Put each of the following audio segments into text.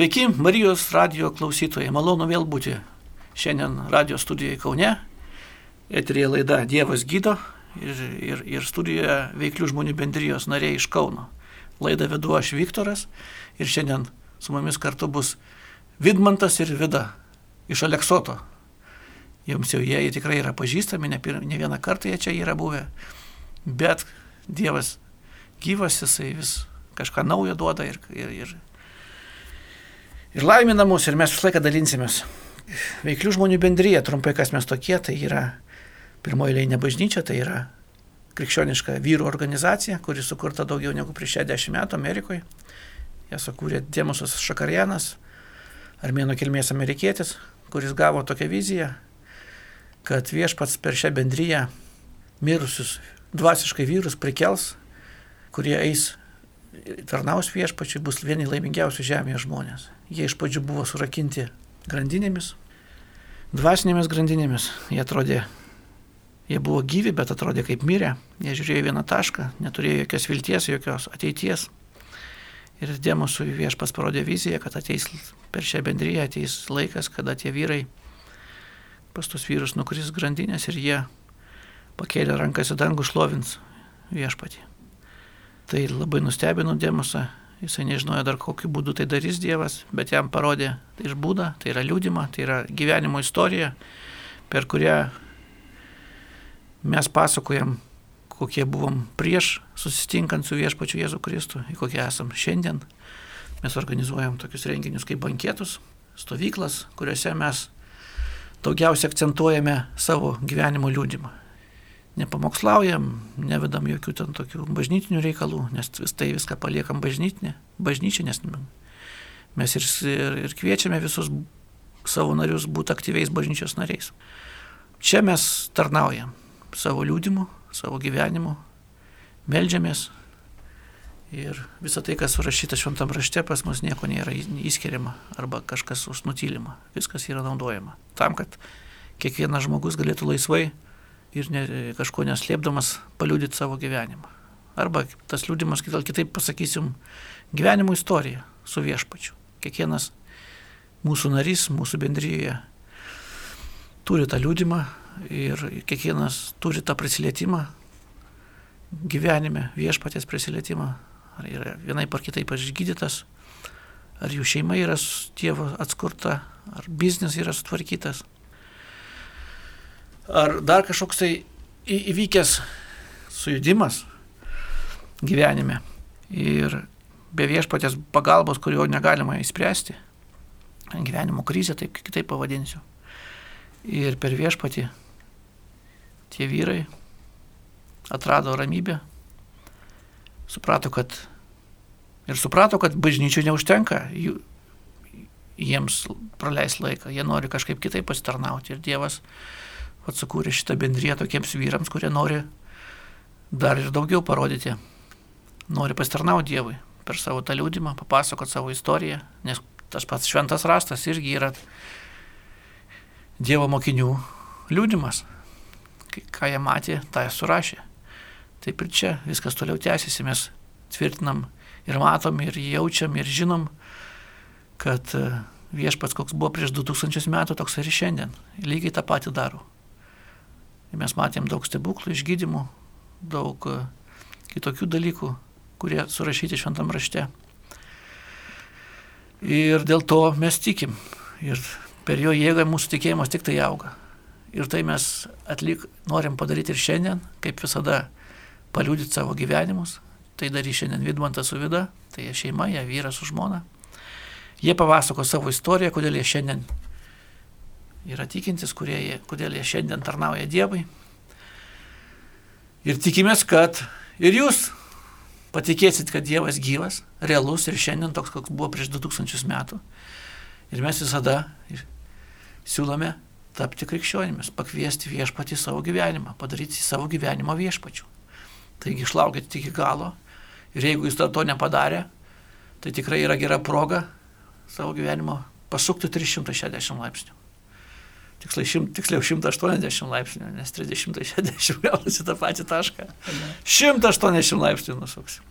Sveiki, Marijos radio klausytojai. Malonu vėl būti šiandien radio studijoje Kaune. Eterija laida Dievas gydo ir, ir, ir studijoje veiklių žmonių bendrijos nariai iš Kauno. Laidą vedu aš Viktoras ir šiandien su mumis kartu bus Vidmantas ir Vida iš Aleksoto. Jums jau jie tikrai yra pažįstami, ne, pir, ne vieną kartą jie čia yra buvę, bet Dievas gyvas, jisai vis kažką naujo duoda ir, ir, ir ir laimina mus, ir mes visą laiką dalinsimės. Veiklių žmonių bendryje, trumpai kas mes tokie, tai yra pirmoji leinė bažnyčia, tai yra krikščioniška vyrų organizacija, kuri sukurta daugiau negu prieš 60 metų Amerikoje. Ją sukūrė Dėmusas Šakarjanas, armėno kilmės amerikietis, kuris gavo tokią viziją, kad viešpats per šią bendryją mirusius dvasiškai vyrus prikels, kurie eis tarnaus viešpačiui, bus vieni laimingiausių žemėje žmonės. Jie iš pradžių buvo surakinti grandinėmis, dvasinėmis grandinėmis. Jie atrodė, jie buvo gyvi, bet atrodė kaip mirę. Jie žiūrėjo vieną tašką, neturėjo jokios vilties, jokios ateities. Ir Dėmosui viešpas parodė viziją, kad ateis per šią bendryją, ateis laikas, kada tie vyrai pas tus vyrus nukris grandinės ir jie pakėlė rankas į dangų šlovins viešpatį. Tai labai nustebino Dėmusą, jisai nežinojo dar kokiu būdu tai darys Dievas, bet jam parodė tai iš būdą, tai yra liūdima, tai yra gyvenimo istorija, per kurią mes pasakojam, kokie buvom prieš susitinkant su viešpačiu Jėzu Kristu, į kokie esam šiandien. Mes organizuojam tokius renginius kaip banketus, stovyklas, kuriuose mes daugiausia akcentuojame savo gyvenimo liūdimą nepamokslaujam, nevedam jokių ten tokių bažnytinių reikalų, nes vis tai viską paliekam bažnytinė, bažnyčia, nes mes ir, ir, ir kviečiame visus savo narius būti aktyviais bažnyčios nariais. Čia mes tarnaujam savo liūdimu, savo gyvenimu, melžiamės ir visa tai, kas surašyta šventam rašte, pas mus nieko nėra įskiriama arba kažkas užnutylima. Viskas yra naudojama tam, kad kiekvienas žmogus galėtų laisvai ir ne, kažko neslėpdamas paliūdyti savo gyvenimą. Arba tas liūdimas, gal kitaip pasakysim, gyvenimo istorija su viešpačiu. Kiekvienas mūsų narys, mūsų bendryje turi tą liūdimą ir kiekvienas turi tą prisilietimą gyvenime, viešpatės prisilietimą. Ar yra vienai par kitaip išgydytas, ar jų šeima yra tėvo atskurta, ar biznis yra sutvarkytas ar dar kažkoks tai įvykęs sujudimas gyvenime ir be viešpatės pagalbos, kurio negalima įspręsti, gyvenimo krizė, taip kitaip pavadinsiu. Ir per viešpatį tie vyrai atrado ramybę, suprato, kad ir suprato, kad bažnyčių neužtenka jų, jiems praleis laiką, jie nori kažkaip kitaip pasitarnauti ir Dievas atsakūrė šitą bendriją tokiems vyrams, kurie nori dar ir daugiau parodyti, nori pasitarnauti Dievui per savo tą liūdimą, papasakoti savo istoriją, nes tas pats šventas rastas irgi yra Dievo mokinių liūdimas. Ką jie matė, tą jie surašė. Taip ir čia viskas toliau tęsiasi, mes tvirtinam ir matom, ir jaučiam, ir žinom, kad e, viešpats, koks buvo prieš 2000 metų, toks ir šiandien. Lygiai tą patį daro. Mes matėm daug stebuklų, išgydymų, daug e, kitokių dalykų, kurie surašyti šventam rašte. Ir dėl to mes tikim. Ir per jo jėgą mūsų tikėjimas tik tai auga. Ir tai mes atlik, norim padaryti ir šiandien, kaip visada, paliūdyti savo gyvenimus. Tai darys šiandien Vidmantas su Vida, tai šeima, jie vyras su žmona. Jie papasako savo istoriją, kodėl jie šiandien yra tikintis, kurie, kodėl jie šiandien tarnauja Dievui. Ir tikimės, kad ir jūs patikėsit, kad Dievas gyvas, realus ir šiandien toks, koks buvo prieš 2000 metų. Ir mes visada siūlome tapti krikščionimis, pakviesti viešpatį savo gyvenimą, padaryti savo gyvenimo viešpačių. Taigi išlaukite iki galo ir jeigu jūs to nepadarė, tai tikrai yra gera proga savo gyvenimo pasukti 360 laipsnių tiksliai, šim, tiksliau 180 laipsnių, nes 360 gaunasi tą patį tašką. 180 laipsnių nusuksim.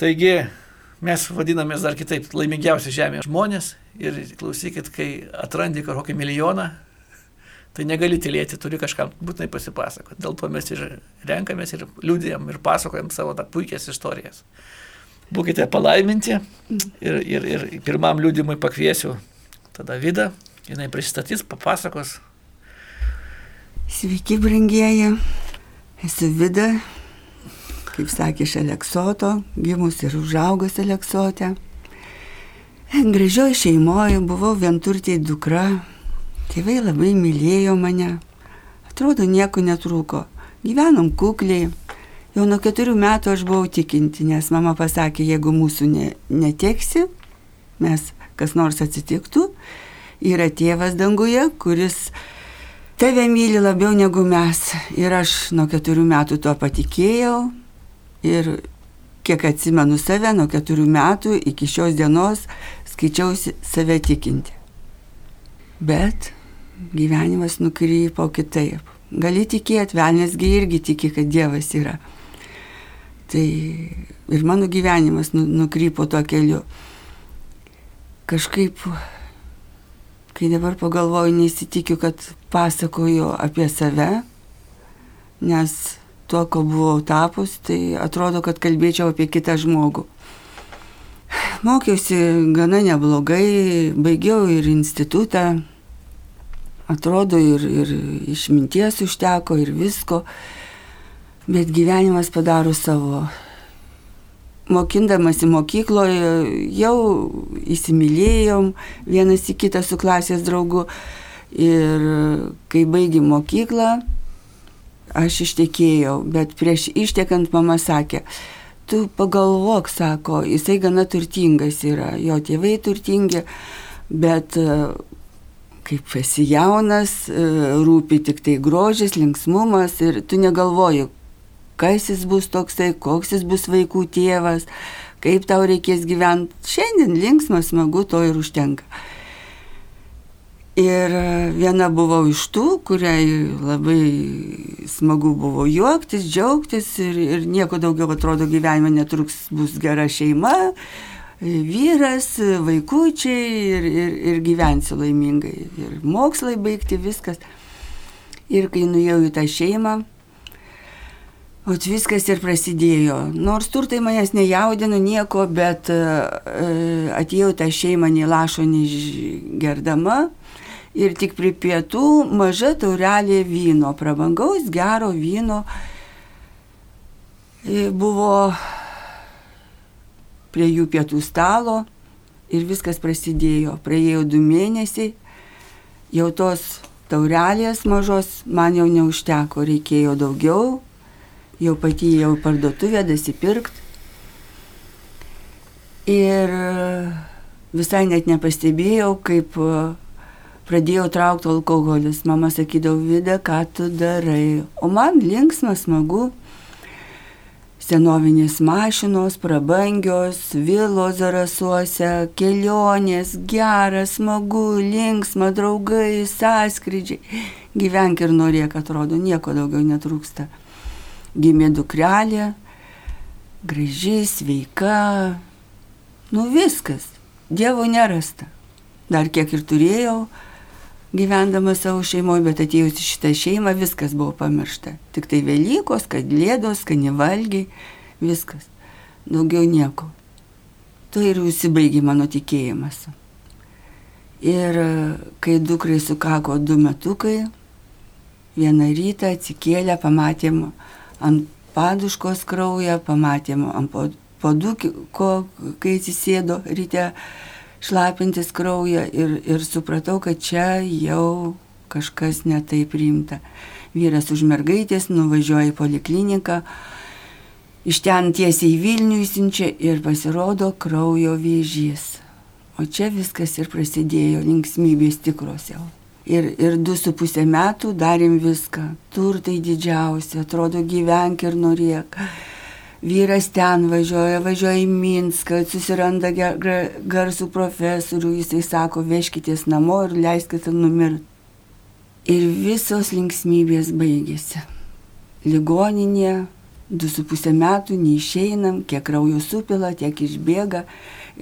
Taigi, Mes vadinamės dar kitaip laimingiausi žemėje žmonės ir klausykit, kai atrandi kažkokį milijoną, tai negali tylėti, turi kažkam būtinai pasipasakoti. Dėl to mes ir renkamės ir liūdėjom ir pasakojam savo tą puikias istorijas. Būkite palaiminti ir, ir, ir pirmam liūdimui pakviesiu tada Vida, jinai pristatys, papasakos. Sveiki, brangieji, esu Vida, kaip sakė, iš Aleksoto, gimus ir užaugęs Aleksote. Gražioji šeimoje buvau vienturtiai dukra, tėvai labai mylėjo mane, atrodo nieko netrūko, gyvenom kukliai, Jau nuo keturių metų aš buvau tikinti, nes mama pasakė, jeigu mūsų ne, neteksi, mes kas nors atsitiktų, yra tėvas danguje, kuris tave myli labiau negu mes. Ir aš nuo keturių metų tuo patikėjau ir kiek atsimenu save, nuo keturių metų iki šios dienos skaičiausi save tikinti. Bet gyvenimas nukrypo kitaip. Gali tikėti, velnesgi irgi tiki, kad Dievas yra. Tai ir mano gyvenimas nu, nukrypo tuo keliu. Kažkaip, kai dabar pagalvoju, nesitikiu, kad pasakoju apie save, nes tuo, ko buvau tapus, tai atrodo, kad kalbėčiau apie kitą žmogų. Mokiausi gana neblogai, baigiau ir institutą, atrodo, ir, ir išminties užteko, ir visko. Bet gyvenimas padaro savo. Mokindamasi mokykloje jau įsimylėjom vienas į kitą su klasės draugu. Ir kai baigėm mokyklą, aš ištekėjau, bet prieš ištekant mama sakė, tu pagalvok, sako, jisai gana turtingas yra, jo tėvai turtingi, bet kaip esi jaunas, rūpi tik tai grožis, linksmumas ir tu negalvoji, kas jis bus toksai, koks jis bus vaikų tėvas, kaip tau reikės gyventi. Šiandien linksmas, smagu, to ir užtenka. Ir viena buvau iš tų, kuriai labai smagu buvo juoktis, džiaugtis ir, ir nieko daugiau atrodo gyvenime netruks bus gera šeima, vyras, vaikučiai ir, ir, ir gyvensiu laimingai. Ir mokslai baigti viskas. Ir kai nuėjau į tą šeimą, O viskas ir prasidėjo. Nors turtai manęs nejaudino nieko, bet e, atėjau tą šeimą nei lašo, nei gerdama. Ir tik prie pietų maža taurelė vyno, prabangaus gero vyno e, buvo prie jų pietų stalo ir viskas prasidėjo. Praėjo du mėnesiai, jau tos taurelės mažos man jau neužteko, reikėjo daugiau jau pati jau parduotuvę dasipirkt. Ir visai net nepastebėjau, kaip pradėjau traukti alkoholis. Mama sakydavo, vidė, ką tu darai. O man linksma, smagu. Senovinės mašinos, prabangios, vilos zarasuose, kelionės, geras, smagu, linksma, draugai, sąskrydžiai. Gyvenk ir norėk, atrodo, nieko daugiau netrūksta gimė dukrelė, graži, sveika, nu viskas, Dievo nerasta. Dar kiek ir turėjau, gyvendama savo šeimoje, bet atėjus į šitą šeimą viskas buvo pamiršta. Tik tai Velykos, kad lėdos, kanivalgiai, viskas. Daugiau nieko. To ir užsibaigė mano tikėjimas. Ir kai dukrai sukako du metukai, vieną rytą atsikėlę, pamatėm ant paduškos kraują, pamatėm ant paduko, kai atsisėdo ryte šlapintis kraują ir, ir supratau, kad čia jau kažkas netai priimta. Vyras už mergaitės nuvažiuoja į polikliniką, iš ten tiesiai į Vilnių įsinčia ir pasirodo kraujo vėžys. O čia viskas ir prasidėjo, linksmybės tikros jau. Ir, ir du su pusę metų darėm viską. Turtai didžiausi, atrodo gyvenk ir norėk. Vyras ten važiuoja, važiuoja į Minską, susiranda garsų profesorių, jisai sako, veškitės namo ir leiskite numirti. Ir visos linksmybės baigėsi. Ligoninė, du su pusę metų neišeinam, kiek kraujo supila, tiek išbėga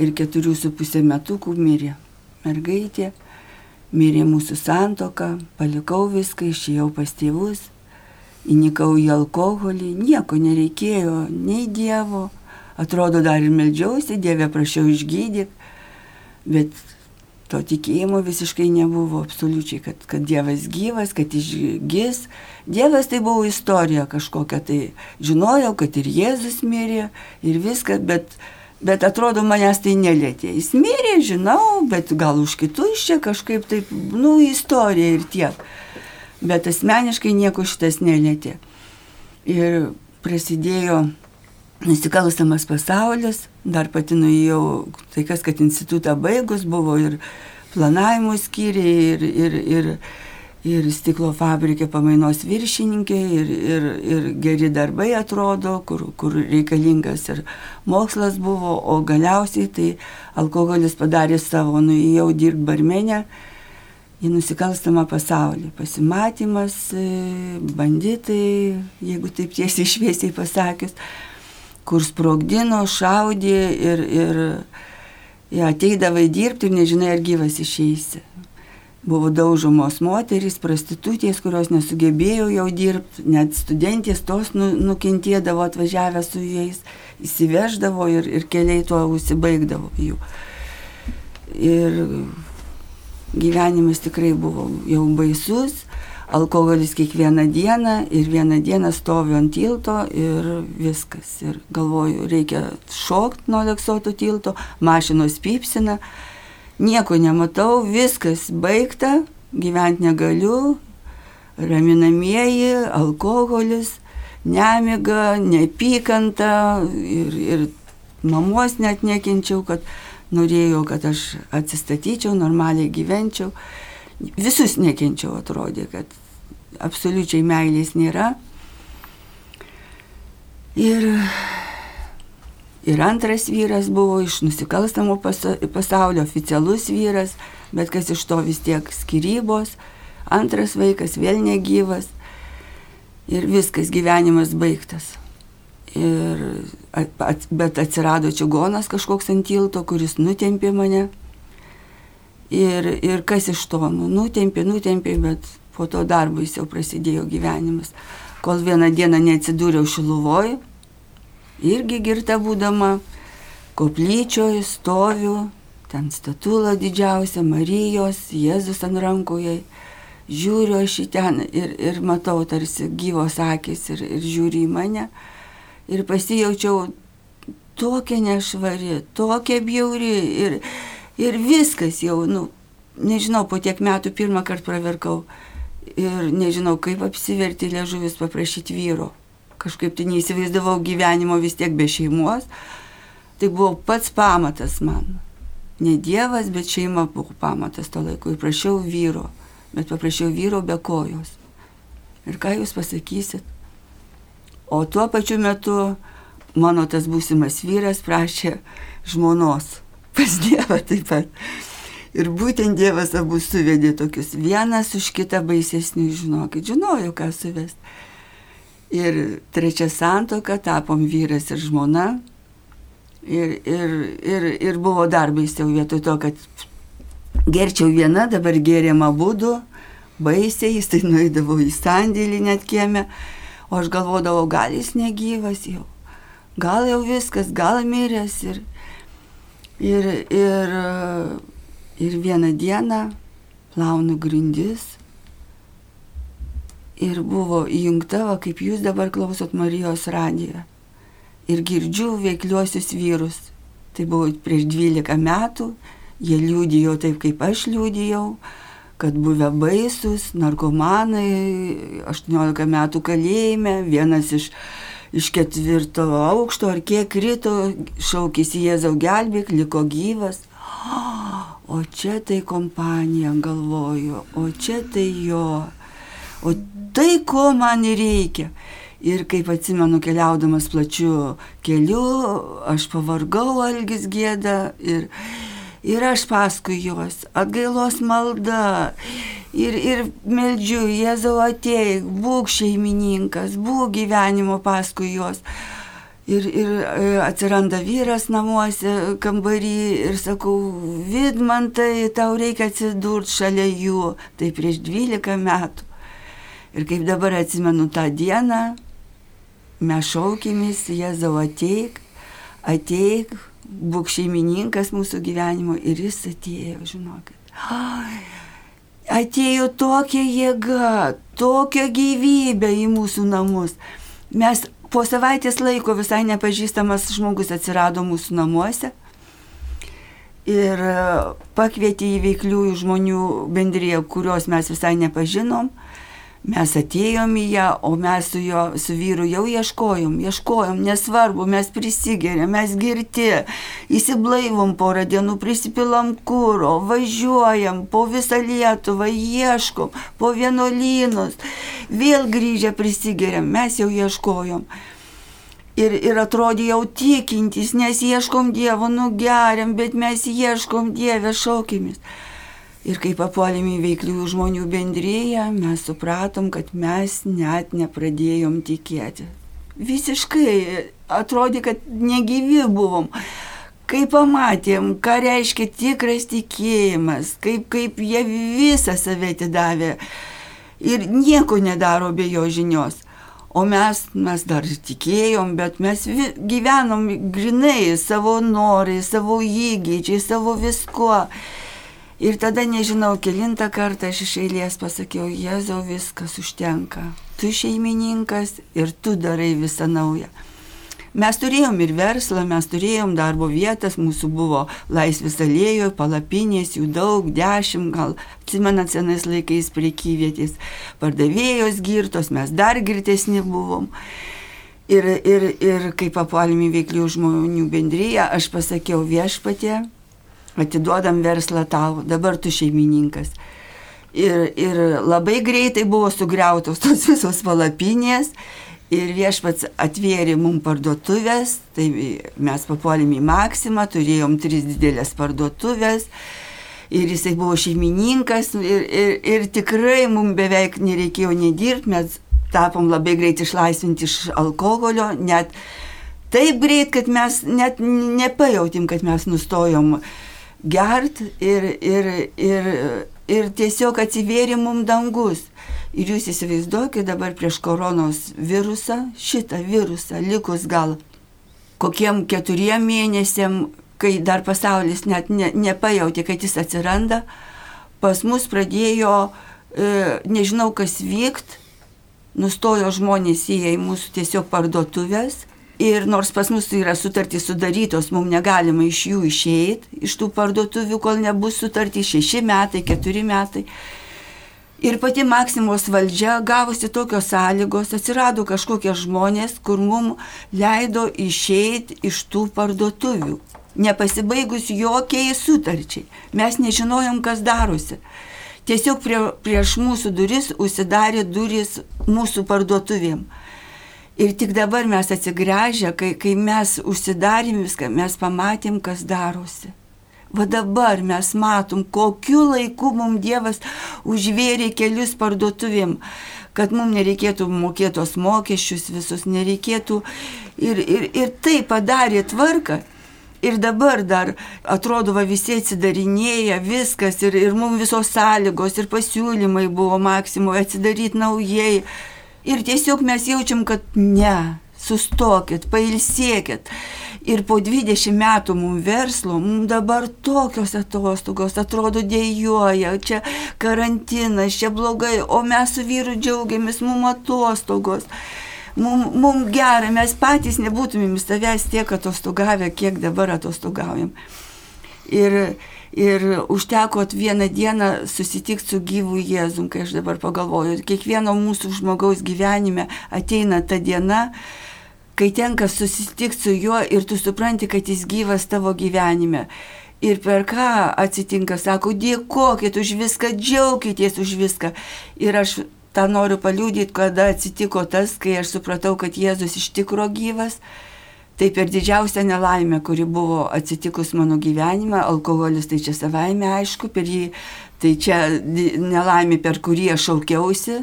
ir keturių su pusę metukų mirė. Mergaitė, mirė mūsų santoka, palikau viską, išėjau pas tėvus, įnikau į alkoholį, nieko nereikėjo, nei Dievo, atrodo dar ir melžiausi, Dieve prašiau išgydyk, bet to tikėjimo visiškai nebuvo absoliučiai, kad, kad Dievas gyvas, kad išgis. Dievas tai buvo istorija kažkokia, tai žinojau, kad ir Jėzus mirė ir viskas, bet, bet atrodo manęs tai nelėtė. Jis mirė, žinau, bet gal už kitus čia kažkaip taip, nu, istorija ir tiek. Bet asmeniškai nieko šitas nelėtė. Ir prasidėjo nusikalstamas pasaulis, dar pati nuėjau, tai kas, kad institutą baigus buvo ir planavimo skyriai, ir, ir, ir, ir stiklo fabrikė pamainos viršininkė, ir, ir, ir geri darbai atrodo, kur, kur reikalingas ir mokslas buvo, o galiausiai tai alkoholis padarė savo, nuėjau dirbti barmenę į nusikalstamą pasaulį. Pasimatymas, banditai, jeigu taip tiesiai šviesiai pasakius, kur sprogdino, šaudė ir, ir ja, ateidavai dirbti ir nežinai, ar gyvas išeisi. Buvo daužomos moterys, prostitutės, kurios nesugebėjo jau dirbti, net studentės tos nu, nukentėdavo atvažiavę su jais, įsiveždavo ir, ir keliai tuo užsibaigdavo jų. Ir gyvenimas tikrai buvo jau baisus, alkoholis kiekvieną dieną ir vieną dieną stoviu ant tilto ir viskas. Ir galvoju, reikia šokti nuo leksoto tilto, mašinos pypsina, nieko nematau, viskas baigta, gyventi negaliu, raminamieji, alkoholis, nemiga, neapykanta ir, ir mamos net nekenčiau, kad norėjau, kad aš atsistatyčiau, normaliai gyvenčiau. Visus nekenčiau atrodė, kad absoliučiai meilės nėra. Ir, ir antras vyras buvo iš nusikalstamo pasaulio, oficialus vyras, bet kas iš to vis tiek skirybos, antras vaikas vėl negyvas ir viskas gyvenimas baigtas. Ir, bet atsirado čigonas kažkoks ant tilto, kuris nutempė mane. Ir, ir kas iš to, nu, nutempė, nutempė, bet po to dar baisiau prasidėjo gyvenimas. Kol vieną dieną neatsidūriau Šiluvoje, irgi girta būdama, koplyčioje stoviu, ten statula didžiausia, Marijos, Jėzus ant rankoje, žiūriu aš į ten ir, ir matau tarsi gyvos akis ir, ir žiūri į mane. Ir pasijaučiau tokia nešvari, tokia bjauri ir, ir viskas jau, nu, nežinau, po tiek metų pirmą kartą praverkau ir nežinau, kaip apsiverti liežuvis paprašyti vyro. Kažkaip tai neįsivaizdavau gyvenimo vis tiek be šeimos. Tai buvo pats pamatas man. Ne Dievas, bet šeima buvo pamatas to laiko. Ir prašiau vyro, bet paprašiau vyro be kojos. Ir ką jūs pasakysit? O tuo pačiu metu mano tas būsimas vyras prašė žmonos pas Dievą taip pat. Ir būtent Dievas abu suvedė tokius vienas už kitą baisesnių, žinokit, žinojau, ką suvest. Ir trečia santoka, tapom vyras ir žmona. Ir, ir, ir, ir buvo dar baisiau vietoj to, kad gerčiau viena, dabar gėrėm abu du, baisiai, jis tai nuėdavo į sandėlį net kieme, o aš galvodavau, gal jis negyvas jau, gal jau viskas, gal miręs. Ir, ir, ir Ir vieną dieną plaunu grindis ir buvo įjungta, va, kaip jūs dabar klausot Marijos radiją. Ir girdžiu veikliuosius vyrus. Tai buvo prieš 12 metų, jie liūdėjo taip, kaip aš liūdėjau, kad buvę baisus, narkomanai, 18 metų kalėjime, vienas iš, iš ketvirto aukšto ar kiek krito, šaukėsi Jėzau gelbėk, liko gyvas. O čia tai kompanija galvoju, o čia tai jo, o tai ko man reikia. Ir kaip atsimenu, keliaudamas plačiu keliu, aš pavargau Algis gėdą ir, ir aš paskui juos atgailos malda. Ir, ir meldžiu, Jėzau ateik, būk šeimininkas, būk gyvenimo paskui juos. Ir, ir e, atsiranda vyras namuose, kambarį ir sakau, vidmantai, tau reikia atsidurti šalia jų. Tai prieš 12 metų. Ir kaip dabar atsimenu tą dieną, mes šaukėmės, Jėzau ateik, ateik, būk šeimininkas mūsų gyvenimo. Ir jis atėjo, žinokit. Ai, atėjo tokia jėga, tokia gyvybė į mūsų namus. Mes Po savaitės laiko visai nepažįstamas žmogus atsirado mūsų namuose ir e, pakvietė į veikliųjų žmonių bendriją, kurios mes visai nepažinom. Mes atėjom į ją, o mes su, jo, su vyru jau ieškojom, ieškojom, nesvarbu, mes prisigerėm, mes girti, įsiblaivom porą dienų, prisipilom kūro, važiuojam po visą Lietuvą, ieškom, po vienuolynus, vėl grįžę prisigerėm, mes jau ieškojom. Ir, ir atrodė jau tikintys, nes ieškom Dievo, nugeriam, bet mes ieškom Dievę šaukėmis. Ir kai papuolėm į veikliųjų žmonių bendryją, mes supratom, kad mes net nepradėjom tikėti. Visiškai atrodė, kad negyvi buvom. Kai pamatėm, ką reiškia tikras tikėjimas, kaip, kaip jie visą save atidavė ir nieko nedaro be jo žinios. O mes, mes dar tikėjom, bet mes gyvenom grinai savo norai, savo įgyčiai, savo viskuo. Ir tada nežinau, kilintą kartą aš iš eilės pasakiau, Jėzau, viskas užtenka. Tu šeimininkas ir tu darai visą naują. Mes turėjom ir verslą, mes turėjom darbo vietas, mūsų buvo laisvės alėjoje, palapinės, jų daug, dešimt gal, atsimenat senais laikais priekyvietės, pardavėjos girtos, mes dar girtesni buvom. Ir, ir, ir kai papuolėm į veiklių žmonių bendryją, aš pasakiau viešpatė, atiduodam verslą tau, dabar tu šeimininkas. Ir, ir labai greitai buvo sugriautos tos visos palapinės ir viešpats atvėrė mums parduotuvės, tai mes papuolėm į Maksimą, turėjom tris didelės parduotuvės. Ir jisai buvo šeimininkas ir, ir, ir tikrai mums beveik nereikėjo nedirbti, mes tapom labai greit išlaisvinti iš alkoholio, net taip greit, kad mes net nepajautim, kad mes nustojom uh, gert ir, ir, ir, ir tiesiog atsivėrė mum dangus. Ir jūs įsivaizduokit dabar prieš koronos virusą, šitą virusą, likus gal kokiem keturiem mėnesiam, kai dar pasaulis net ne, nepajauti, kad jis atsiranda, pas mus pradėjo, e, nežinau kas vykt, nustojo žmonės įėję į mūsų tiesiog parduotuvės Ir nors pas mus yra sutartys sudarytos, mums negalima iš jų išeiti, iš tų parduotuvių, kol nebus sutartys šeši metai, keturi metai. Ir pati Maksimos valdžia gavusi tokios sąlygos, atsirado kažkokie žmonės, kur mums leido išeiti iš tų parduotuvių, nepasibaigus jokiai sutarčiai. Mes nežinojom, kas darosi. Tiesiog prie, prieš mūsų duris užsidarė duris mūsų parduotuvėm. Ir tik dabar mes atsigręžę, kai, kai mes užsidarėm viską, mes pamatėm, kas darosi. Va dabar mes matom, kokiu laiku mums Dievas užvėrė kelius parduotuvėm, kad mums nereikėtų mokėtos mokesčius visus, nereikėtų. Ir, ir, ir tai padarė tvarką. Ir dabar dar atrodo, va visi atsidarinėja viskas ir, ir mums visos sąlygos ir pasiūlymai buvo Maksimo atsidaryti naujai. Ir tiesiog mes jaučiam, kad ne, sustokit, pailsėkit. Ir po 20 metų mums verslo, mums dabar tokios atostogos, atrodo dėjoja, čia karantinas, čia blogai, o mes su vyru džiaugiamės, mums atostogos. Mums mum gerai, mes patys nebūtumėm savęs tiek atostogavę, kiek dabar atostogaujam. Ir, Ir užteko vieną dieną susitikti su gyvu Jėzum, kai aš dabar pagalvoju, kiekvieno mūsų žmogaus gyvenime ateina ta diena, kai tenka susitikti su juo ir tu supranti, kad jis gyvas tavo gyvenime. Ir per ką atsitinka, sako, dėkokit už viską, džiaukitės už viską. Ir aš tą noriu paliūdyti, kada atsitiko tas, kai aš supratau, kad Jėzus iš tikro gyvas Tai per didžiausią nelaimę, kuri buvo atsitikus mano gyvenime, alkoholis tai čia savaime aišku, per jį, tai čia nelaimė, per kurį aš šaukiausi,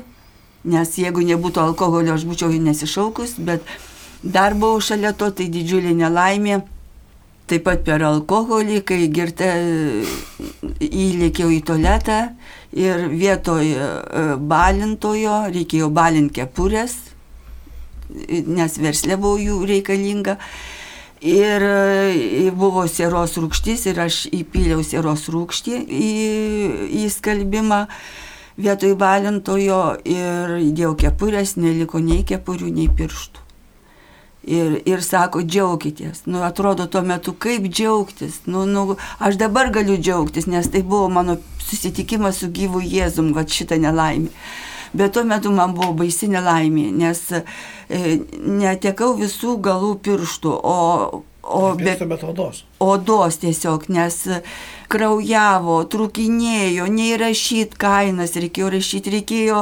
nes jeigu nebūtų alkoholio, aš būčiau jį nesišaukus, bet dar buvau šalia to, tai didžiulė nelaimė. Taip pat per alkoholį, kai girta įlėkiau į tualetą ir vietoj e, balintojo reikėjo balinti kepurės, nes verslė buvo jų reikalinga. Ir e, buvo sieros rūkštis ir aš įpyliau sieros rūkštį į, į skalbimą vietoj balintojo ir įdėjau kepurės, neliko nei kepurių, nei pirštų. Ir, ir sako, džiaukitės. Nu, atrodo tuo metu, kaip džiaugtis. Nu, nu, aš dabar galiu džiaugtis, nes tai buvo mano susitikimas su gyvu Jėzum, va šitą nelaimę bet tuo metu man buvo baisi nelaimė, nes e, netekau visų galų pirštų, o O be odos. Odos tiesiog, nes kraujavo, trukinėjo, nei rašyti kainas reikėjo rašyti, reikėjo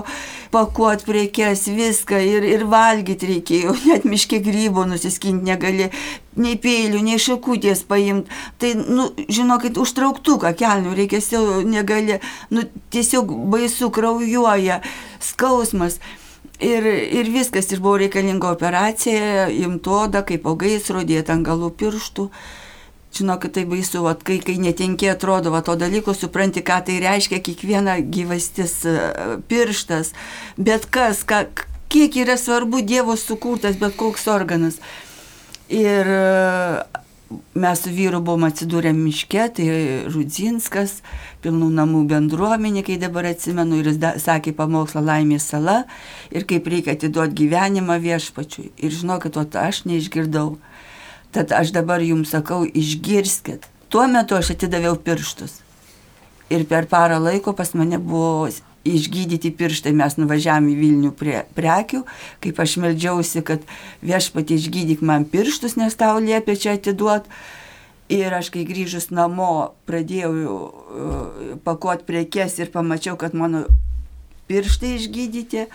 pakuoti prekes, viską ir, ir valgyti reikėjo, net miške grybo nusiskinti negali, nei peilių, nei šakutės paimti. Tai, nu, žinokit, užtrauktuką kelnių reikės jau negali, nu, tiesiog baisu kraujuoja, skausmas. Ir, ir viskas, ir buvo reikalinga operacija, imtoda, kaip po gaisro, dėti ant galų pirštų. Žinokit, tai baisu, vat, kai, kai netenkė atrodo va, to dalyko, supranti, ką tai reiškia kiekviena gyvastis e, pirštas, bet kas, ką, kiek yra svarbu Dievo sukurtas bet koks organas. Ir mes su vyru buvom atsidūrę miške, tai Rudzinskas, pilnų namų bendruomenė, kai dabar atsimenu, ir jis da, sakė pamokslą laimės sala ir kaip reikia atiduoti gyvenimą viešpačiui. Ir žinokit, o aš neišgirdau. Tad aš dabar jums sakau, išgirskit. Tuo metu aš atidaviau pirštus. Ir per parą laiko pas mane buvo išgydyti pirštai. Mes nuvažiavome į Vilnių prie prekių, kaip aš meldžiausi, kad viešpatį išgydyk man pirštus, nes tau liepia čia atiduoti. Ir aš kai grįžus namo pradėjau uh, pakuoti prekes ir pamačiau, kad mano pirštai išgydyti,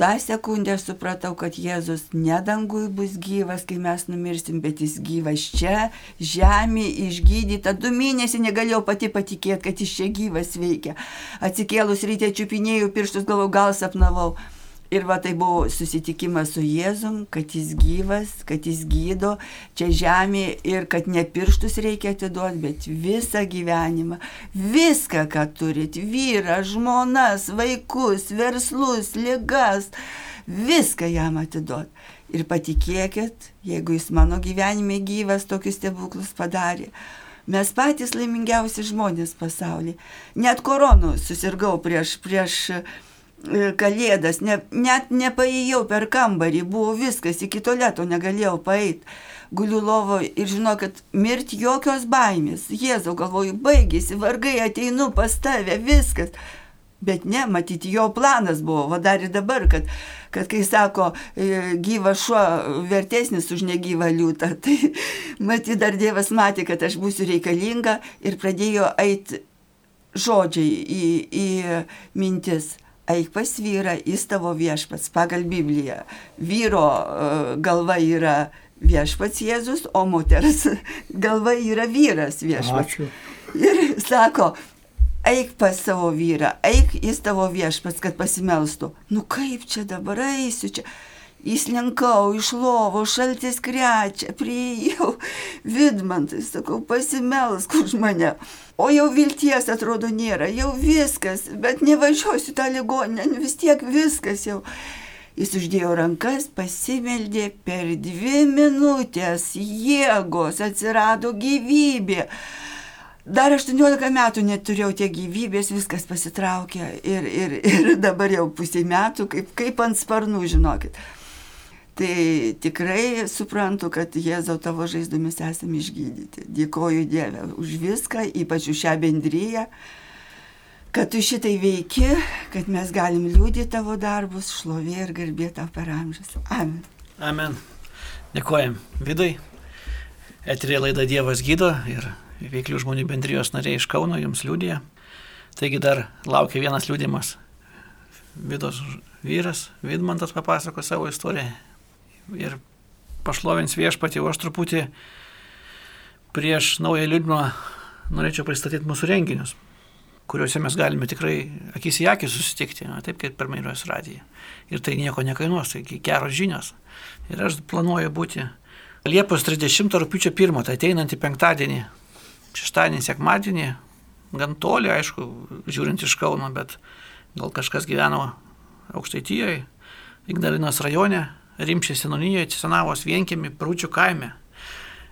tą sekundę supratau, kad Jėzus nedangui bus gyvas, kai mes numirsim, bet jis gyvas čia, žemė išgydyta. Du mėnesiai negalėjau pati patikėti, kad jis čia gyvas veikia. Atsikėlus ryte čiupinėjau pirštus, galvau, gal sapnavau. Ir va tai buvo susitikimas su Jėzum, kad jis gyvas, kad jis gydo čia žemė ir kad ne pirštus reikia atiduoti, bet visą gyvenimą, viską, ką turit - vyrą, žmonas, vaikus, verslus, ligas, viską jam atiduoti. Ir patikėkit, jeigu jis mano gyvenime gyvas tokius stebuklus padarė. Mes patys laimingiausi žmonės pasaulyje. Net koronų susirgau prieš, prieš kalėdas, ne, net nepaėjau per kambarį, buvo viskas, iki toleto negalėjau paeiti. Guliu lovo ir žinau, kad mirti jokios baimės. Jėzau, galvoju, baigėsi, vargai ateinu pas tave, viskas. Bet ne, matyti, jo planas buvo, va dar ir dabar, kad, kad kai sako, e, gyvas šuo vertesnis už negyvą liūtą, tai matyti dar Dievas matė, kad aš būsiu reikalinga ir pradėjo eiti žodžiai į, į mintis eik pas vyrą, jis tavo viešpats pagal Bibliją. Vyro galva yra viešpats Jėzus, o moters galva yra vyras viešpats. Ačiū. Ir sako, eik pas savo vyrą, eik jis tavo viešpats, kad pasimelstų. Nu kaip čia dabar eisiu čia? Įslinkau iš lovo, šaltis krečia, prieėjau, vidmantai, sakau, pasimelsk už mane. O jau vilties atrodo nėra, jau viskas, bet nevažiuosiu tą ligoninę, vis tiek viskas jau. Jis uždėjo rankas, pasimeldė per dvi minutės, jėgos atsirado gyvybė. Dar 18 metų neturėjau tiek gyvybės, viskas pasitraukė ir, ir, ir dabar jau pusė metų, kaip, kaip ant sparnų, žinokit. Tai tikrai suprantu, kad Jėzau tavo žaizdomis esame išgydyti. Dėkoju Dievę už viską, ypač už šią bendryją, kad tu šitai veiki, kad mes galim liūdyti tavo darbus, šlovė ir garbė tau per amžius. Amen. Amen. Dėkojam Vidai. Eterė laida Dievas gydo ir veiklių žmonių bendrijos nariai iš Kauno jums liūdė. Taigi dar laukia vienas liūdimas. Vidos vyras, Vidmantas papasako savo istoriją ir pašlovins viešpatį, o aš truputį prieš naują liūdną norėčiau pristatyti mūsų renginius, kuriuose mes galime tikrai akis į akį susitikti, na, taip kaip per Mairijos radiją. Ir tai nieko nekainuos, tai geros žinios. Ir aš planuoju būti Liepos 30 rūpiučio 1, tai ateinantį penktadienį, šeštadienį, sekmadienį, gan toli, aišku, žiūrint iš Kauno, bet gal kažkas gyveno Aukštaitijoje, Ignalinos rajone, Rimšės senonijoje, Cisanavos vienkėmi, Prūčių kaime.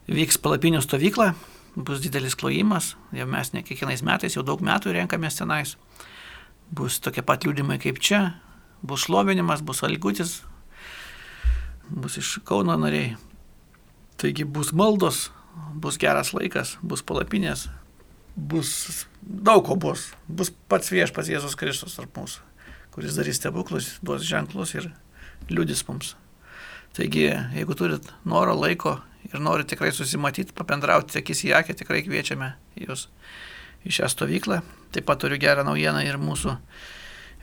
Vyks palapinių stovykla, bus didelis klojimas, jau mes ne kiekvienais metais, jau daug metų renkamės tenais. Bus tokie pat liūdimai kaip čia, bus šlovinimas, bus algutis, bus iš Kauno nariai. Taigi bus maldos, bus geras laikas, bus palapinės, bus daug ko bus. Bus pats viešpas Jėzus Kristus tarp mūsų, kuris darys stebuklus, duos ženklus ir liūdis mums. Taigi, jeigu turit noro laiko ir nori tikrai susimatyti, pabendrauti akis į akį, tikrai kviečiame jūs į šią stovyklą. Taip pat turiu gerą naujieną ir mūsų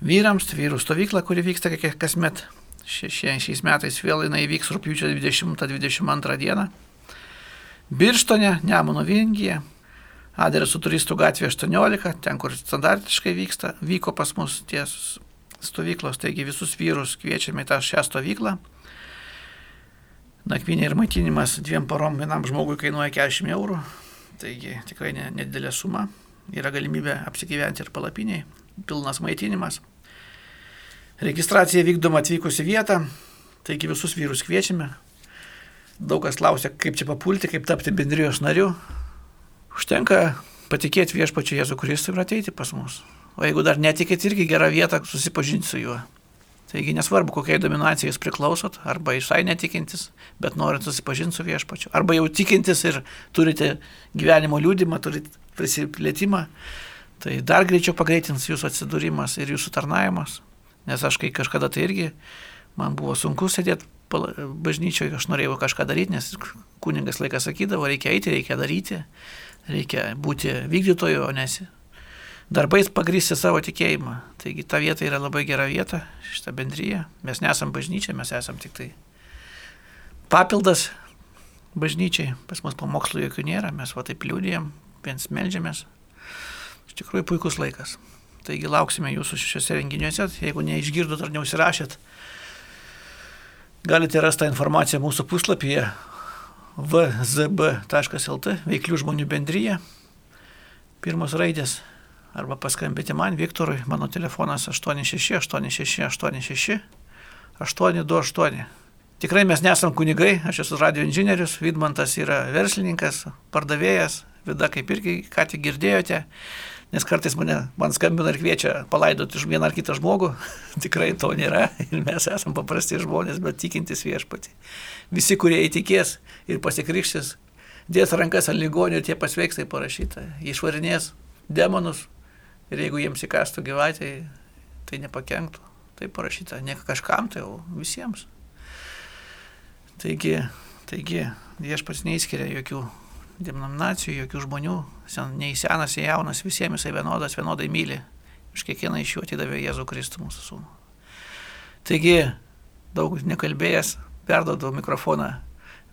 vyrams, vyrų stovyklą, kuri vyksta kasmet. Šie, šiais metais vėl jinai vyks rūpiučio 20-22 dieną. Birštone, Nemuno Vingyje, adresu turistų gatvė 18, ten kur standartiškai vyksta, vyko pas mus ties stovyklos, taigi visus vyrus kviečiame į tą šią stovyklą. Nakvynė ir maitinimas dviem parom vienam žmogui kainuoja 40 eurų, taigi tikrai nedidelė suma. Yra galimybė apsigyventi ir palapiniai, pilnas maitinimas. Registracija vykdoma atvykus į vietą, taigi visus vyrus kviečiame. Daug kas klausia, kaip čia papulti, kaip tapti bendrijos nariu. Užtenka patikėti viešpačiu Jėzu Kristui ir ateiti pas mus. O jeigu dar netikit, irgi gera vieta susipažinti su juo. Taigi nesvarbu, kokiai dominacijai jūs priklausot, arba visai netikintis, bet norit susipažinti su viešpačiu, arba jau tikintis ir turite gyvenimo liūdimą, turite prisiplėtimą, tai dar greičiau pagreitins jūsų atsidūrimas ir jūsų tarnavimas. Nes aš kai kažkada tai irgi, man buvo sunku sėdėti bažnyčioje, aš norėjau kažką daryti, nes kuningas laikas sakydavo, reikia eiti, reikia daryti, reikia būti vykdytoju, o nesi darbais pagrysti savo tikėjimą. Taigi ta vieta yra labai gera vieta, šitą bendryje. Mes nesam bažnyčia, mes esam tik tai papildas bažnyčiai. Pas mus pamokslų jokių nėra, mes va taip liūdėjom, viens melžiamės. Iš tikrųjų puikus laikas. Taigi lauksime jūsų šiuose renginiuose. Jeigu neišgirdot ar neužsirašėt, galite rasti tą informaciją mūsų puslapyje vzb.lt veiklių žmonių bendryje. Pirmos raidės arba paskambinti man, Viktorui, mano telefonas 868686 828. Tikrai mes nesam kunigai, aš esu radio inžinierius, Vidmantas yra verslininkas, pardavėjas, Vida kaip irgi ką tik girdėjote, nes kartais mane, man skambina ir kviečia palaidoti vieną ar kitą žmogų, tikrai to nėra ir mes esam paprasti žmonės, bet tikintis viešpati. Visi, kurie įtikės ir pasikrikštis, dės rankas ant ligonių ir tie pasveiks, tai parašyta, išvarinės demonus, Ir jeigu jiems įkastų gyvatė, tai nepakenktų. Tai parašyta ne kažkam, tai jau visiems. Taigi, taigi viešpats neįskiria jokių denominacijų, jokių žmonių, sen, nei senas, nei jaunas, visiems jisai vienodas, vienodai myli. Iš kiekvieną iš jų atidavė Jėzų Kristų mūsų sūnų. Taigi, daug nekalbėjęs, perdodu mikrofoną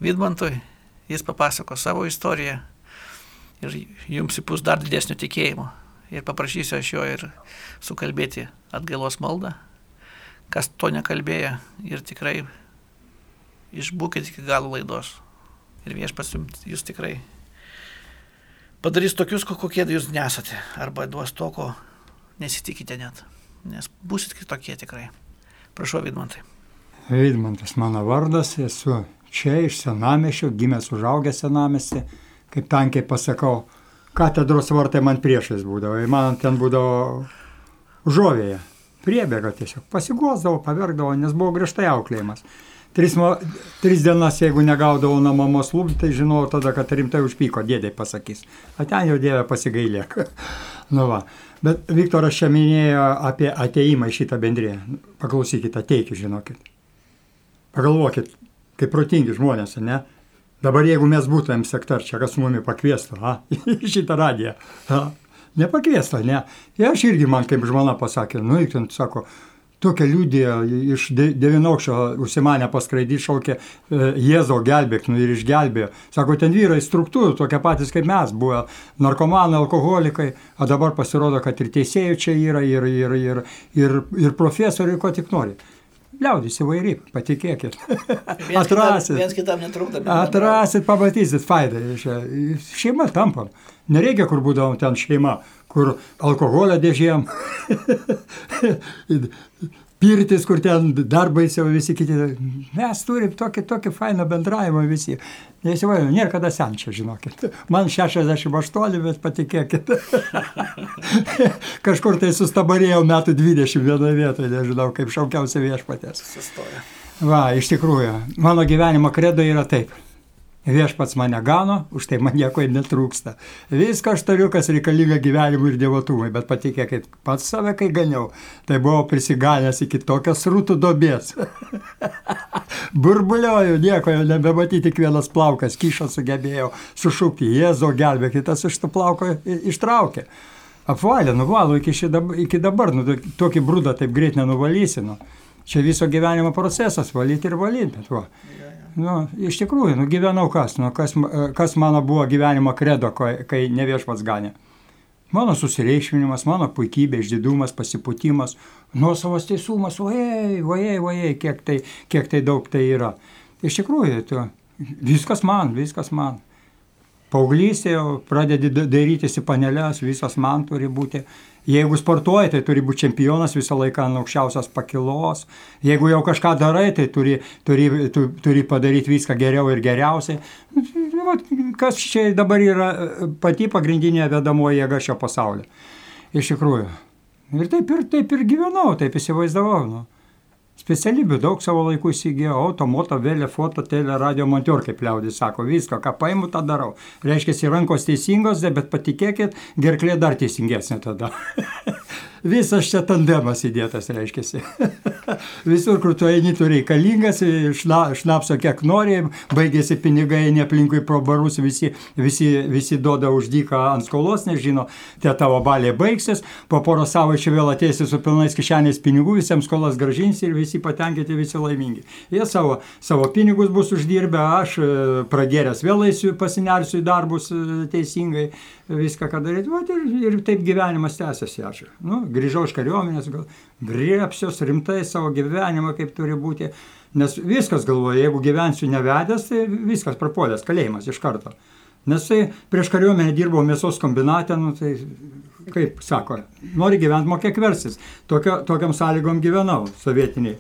Vidmantui, jis papasako savo istoriją ir jums įpūs dar didesnio tikėjimo ir paprašysiu aš jo ir sukalbėti atgailos maldą, kas to nekalbėjo ir tikrai išbūkit iki galo laidos. Ir viešpas jūs tikrai padarys tokius, kokie jūs nesate, arba duos to, ko nesitikite net, nes būsit kitokie tikrai. Prašau, Vidmantai. Vidmantas mano vardas, esu čia iš senamešio, gimęs užaugęs senamesti, kaip tankiai pasakau, katedros vartai man priešais būdavo, man ten būdavo žovėje, priebėga tiesiog, pasigosdavo, pavergdavo, nes buvo griežtai auklėjimas. Tris, tris dienas, jeigu negaudavau nuo mamos lūpų, tai žinojau tada, kad rimtai užpyko, dėdė pasakys. O ten jau dėdė pasigailėk. nu va. Bet Viktoras čia minėjo apie ateimą į šitą bendriją. Paklausykite, ateikit, žinokit. Pagalvokit, kaip protingi žmonės, ne? Dabar jeigu mes būtumėm sektar, čia kas mumi pakviestų, a, šitą radiją, a, nepakviestų, ne. Ir aš irgi man kaip žmona pasakė, nu, ten sako, tokia liūdė iš de- devynaukščio užsimanė paskraidyti, šaukė e, Jėzo gelbėk, nu ir išgelbėjo. Sako, ten vyrai struktūrų tokie patys kaip mes, buvę narkomanai, alkoholikai, o dabar pasirodo, kad ir teisėjų čia yra, ir, ir, ir, ir, ir profesoriai, ko tik nori. Liaudis įvairiai, patikėkit. Atrasit. viens kitam netrukdo. Atrasit, pamatysit, faidai. Šeima tampam. Nereikia, kur būdavom ten šeima, kur alkoholio dėžėm, pirtis, kur ten dar baisiau visi kiti. Mes turim tokį, tokį fainą bendravimą visi. Neįsivaizduoju, nėra kada senčia, žinokit. Man 68, bet patikėkit. Kažkur tai sustabarėjau metų 20 vienoje vietoje, nežinau, kaip šaukiausi viešpatės. Sustoja. Va, iš tikrųjų, mano gyvenimo kredo yra taip. Viešpats mane gano, už tai man nieko ir netrūksta. Viską aš turiu, kas reikalinga gyvenimui ir dievotumui, bet patikėkit, pats save, kai ganiau, tai buvau prisiganęs iki tokios rūtų dobės. Burbulioju, nieko jau nebematyti, tik vienas plaukas, kyšą sugebėjau sušūkti, Jėzo gelbė, kitas iš to plauko ištraukė. Apvalė, nuvalo iki, ši dab, iki dabar, nu, tokį brūdą taip greit nenuvalysi. Nu. Čia viso gyvenimo procesas, valyti ir valyti. Bet va. Nu, iš tikrųjų, nu, gyvenau kas, nu, kas, kas mano buvo gyvenimo kredo, kai, kai ne viešpats ganė. Mano susireikšminimas, mano puikybė, išdidumas, pasiputimas, nuosavas teisumas, ojei, ojei, ojei, kiek tai, kiek tai daug tai yra. Iš tikrųjų, tu, viskas man, viskas man. Paauglystė jau pradedi da- dairytis į paneles, visas man turi būti. Jeigu sportuoji, tai turi būti čempionas visą laiką ant aukščiausios pakilos. Jeigu jau kažką darai, tai turi, turi, tu, turi padaryti viską geriau ir geriausiai. Nu, vat, Kas čia dabar yra pati pagrindinė vedamoji jėga šio pasaulio. Iš tikrųjų. Ir taip ir, taip ir gyvenau, taip įsivaizdavau. Nu. Specialybių daug savo laikų įsigijau, automoto, vėlė, foto, tele, radio montior, kaip liaudis sako, viską, ką paimu, tą darau. Reiškia, rankos teisingos, bet patikėkit, gerklė dar teisingesnė tada. Visas čia tandemas įdėtas, reiškia. Visur, kur tu eini, tu reikalingas, šna, šnapso kiek nori, baigėsi pinigai, ne aplinkui pro barus, visi, visi, visi duoda uždyką ant skolos, nežino, tie tavo baliai baigsis, po poro savaičių vėl ateisi su pilnais kišenės pinigų, visiems skolas gražinsi ir visi patenkinti, visi laimingi. Jie savo, savo pinigus bus uždirbę, aš e, pragėręs vėl eisiu, pasinersiu į darbus e, teisingai, viską, ką daryti, Vat ir, ir taip gyvenimas tęsiasi, ačiū. Nu, grįžau iš kariuomenės, gal griepsiuos rimtai savo gyvenimą, kaip turi būti, nes viskas galvoju, jeigu gyvensiu nevedęs, tai viskas prapuolęs, kalėjimas iš karto. Nes tai prieš kariuomenę dirbau mėsos kombinate, nu, tai kaip sako, nori gyventi, mokėk versis. Tokio, tokiam sąlygom gyvenau sovietiniai.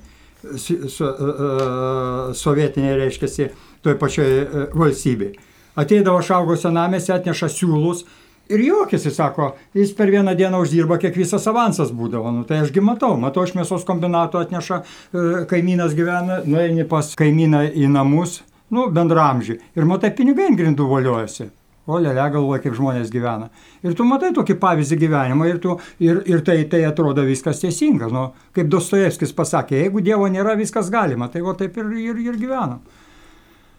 So, uh, sovietiniai reiškia, toj pačioj uh, valstybei. Ateidavo šaugo senamėse, atneša siūlus ir juokėsi, sako, jis per vieną dieną uždirba, kiek visas avansas būdavo. Nu, tai ašgi matau, matau, iš mėsos kombinato atneša, e, kaimynas gyvena, nueini pas kaimyną į namus, nu, bendramžį, ir matai, pinigai ant grindų voliojasi. O lėlė galvoja, kaip žmonės gyvena. Ir tu matai tokį pavyzdį gyvenimą ir, tu, ir, ir tai, tai atrodo viskas teisinga. Nu, kaip Dostojevskis pasakė, jeigu Dievo nėra, viskas galima. Tai o taip ir, ir, ir gyvenam.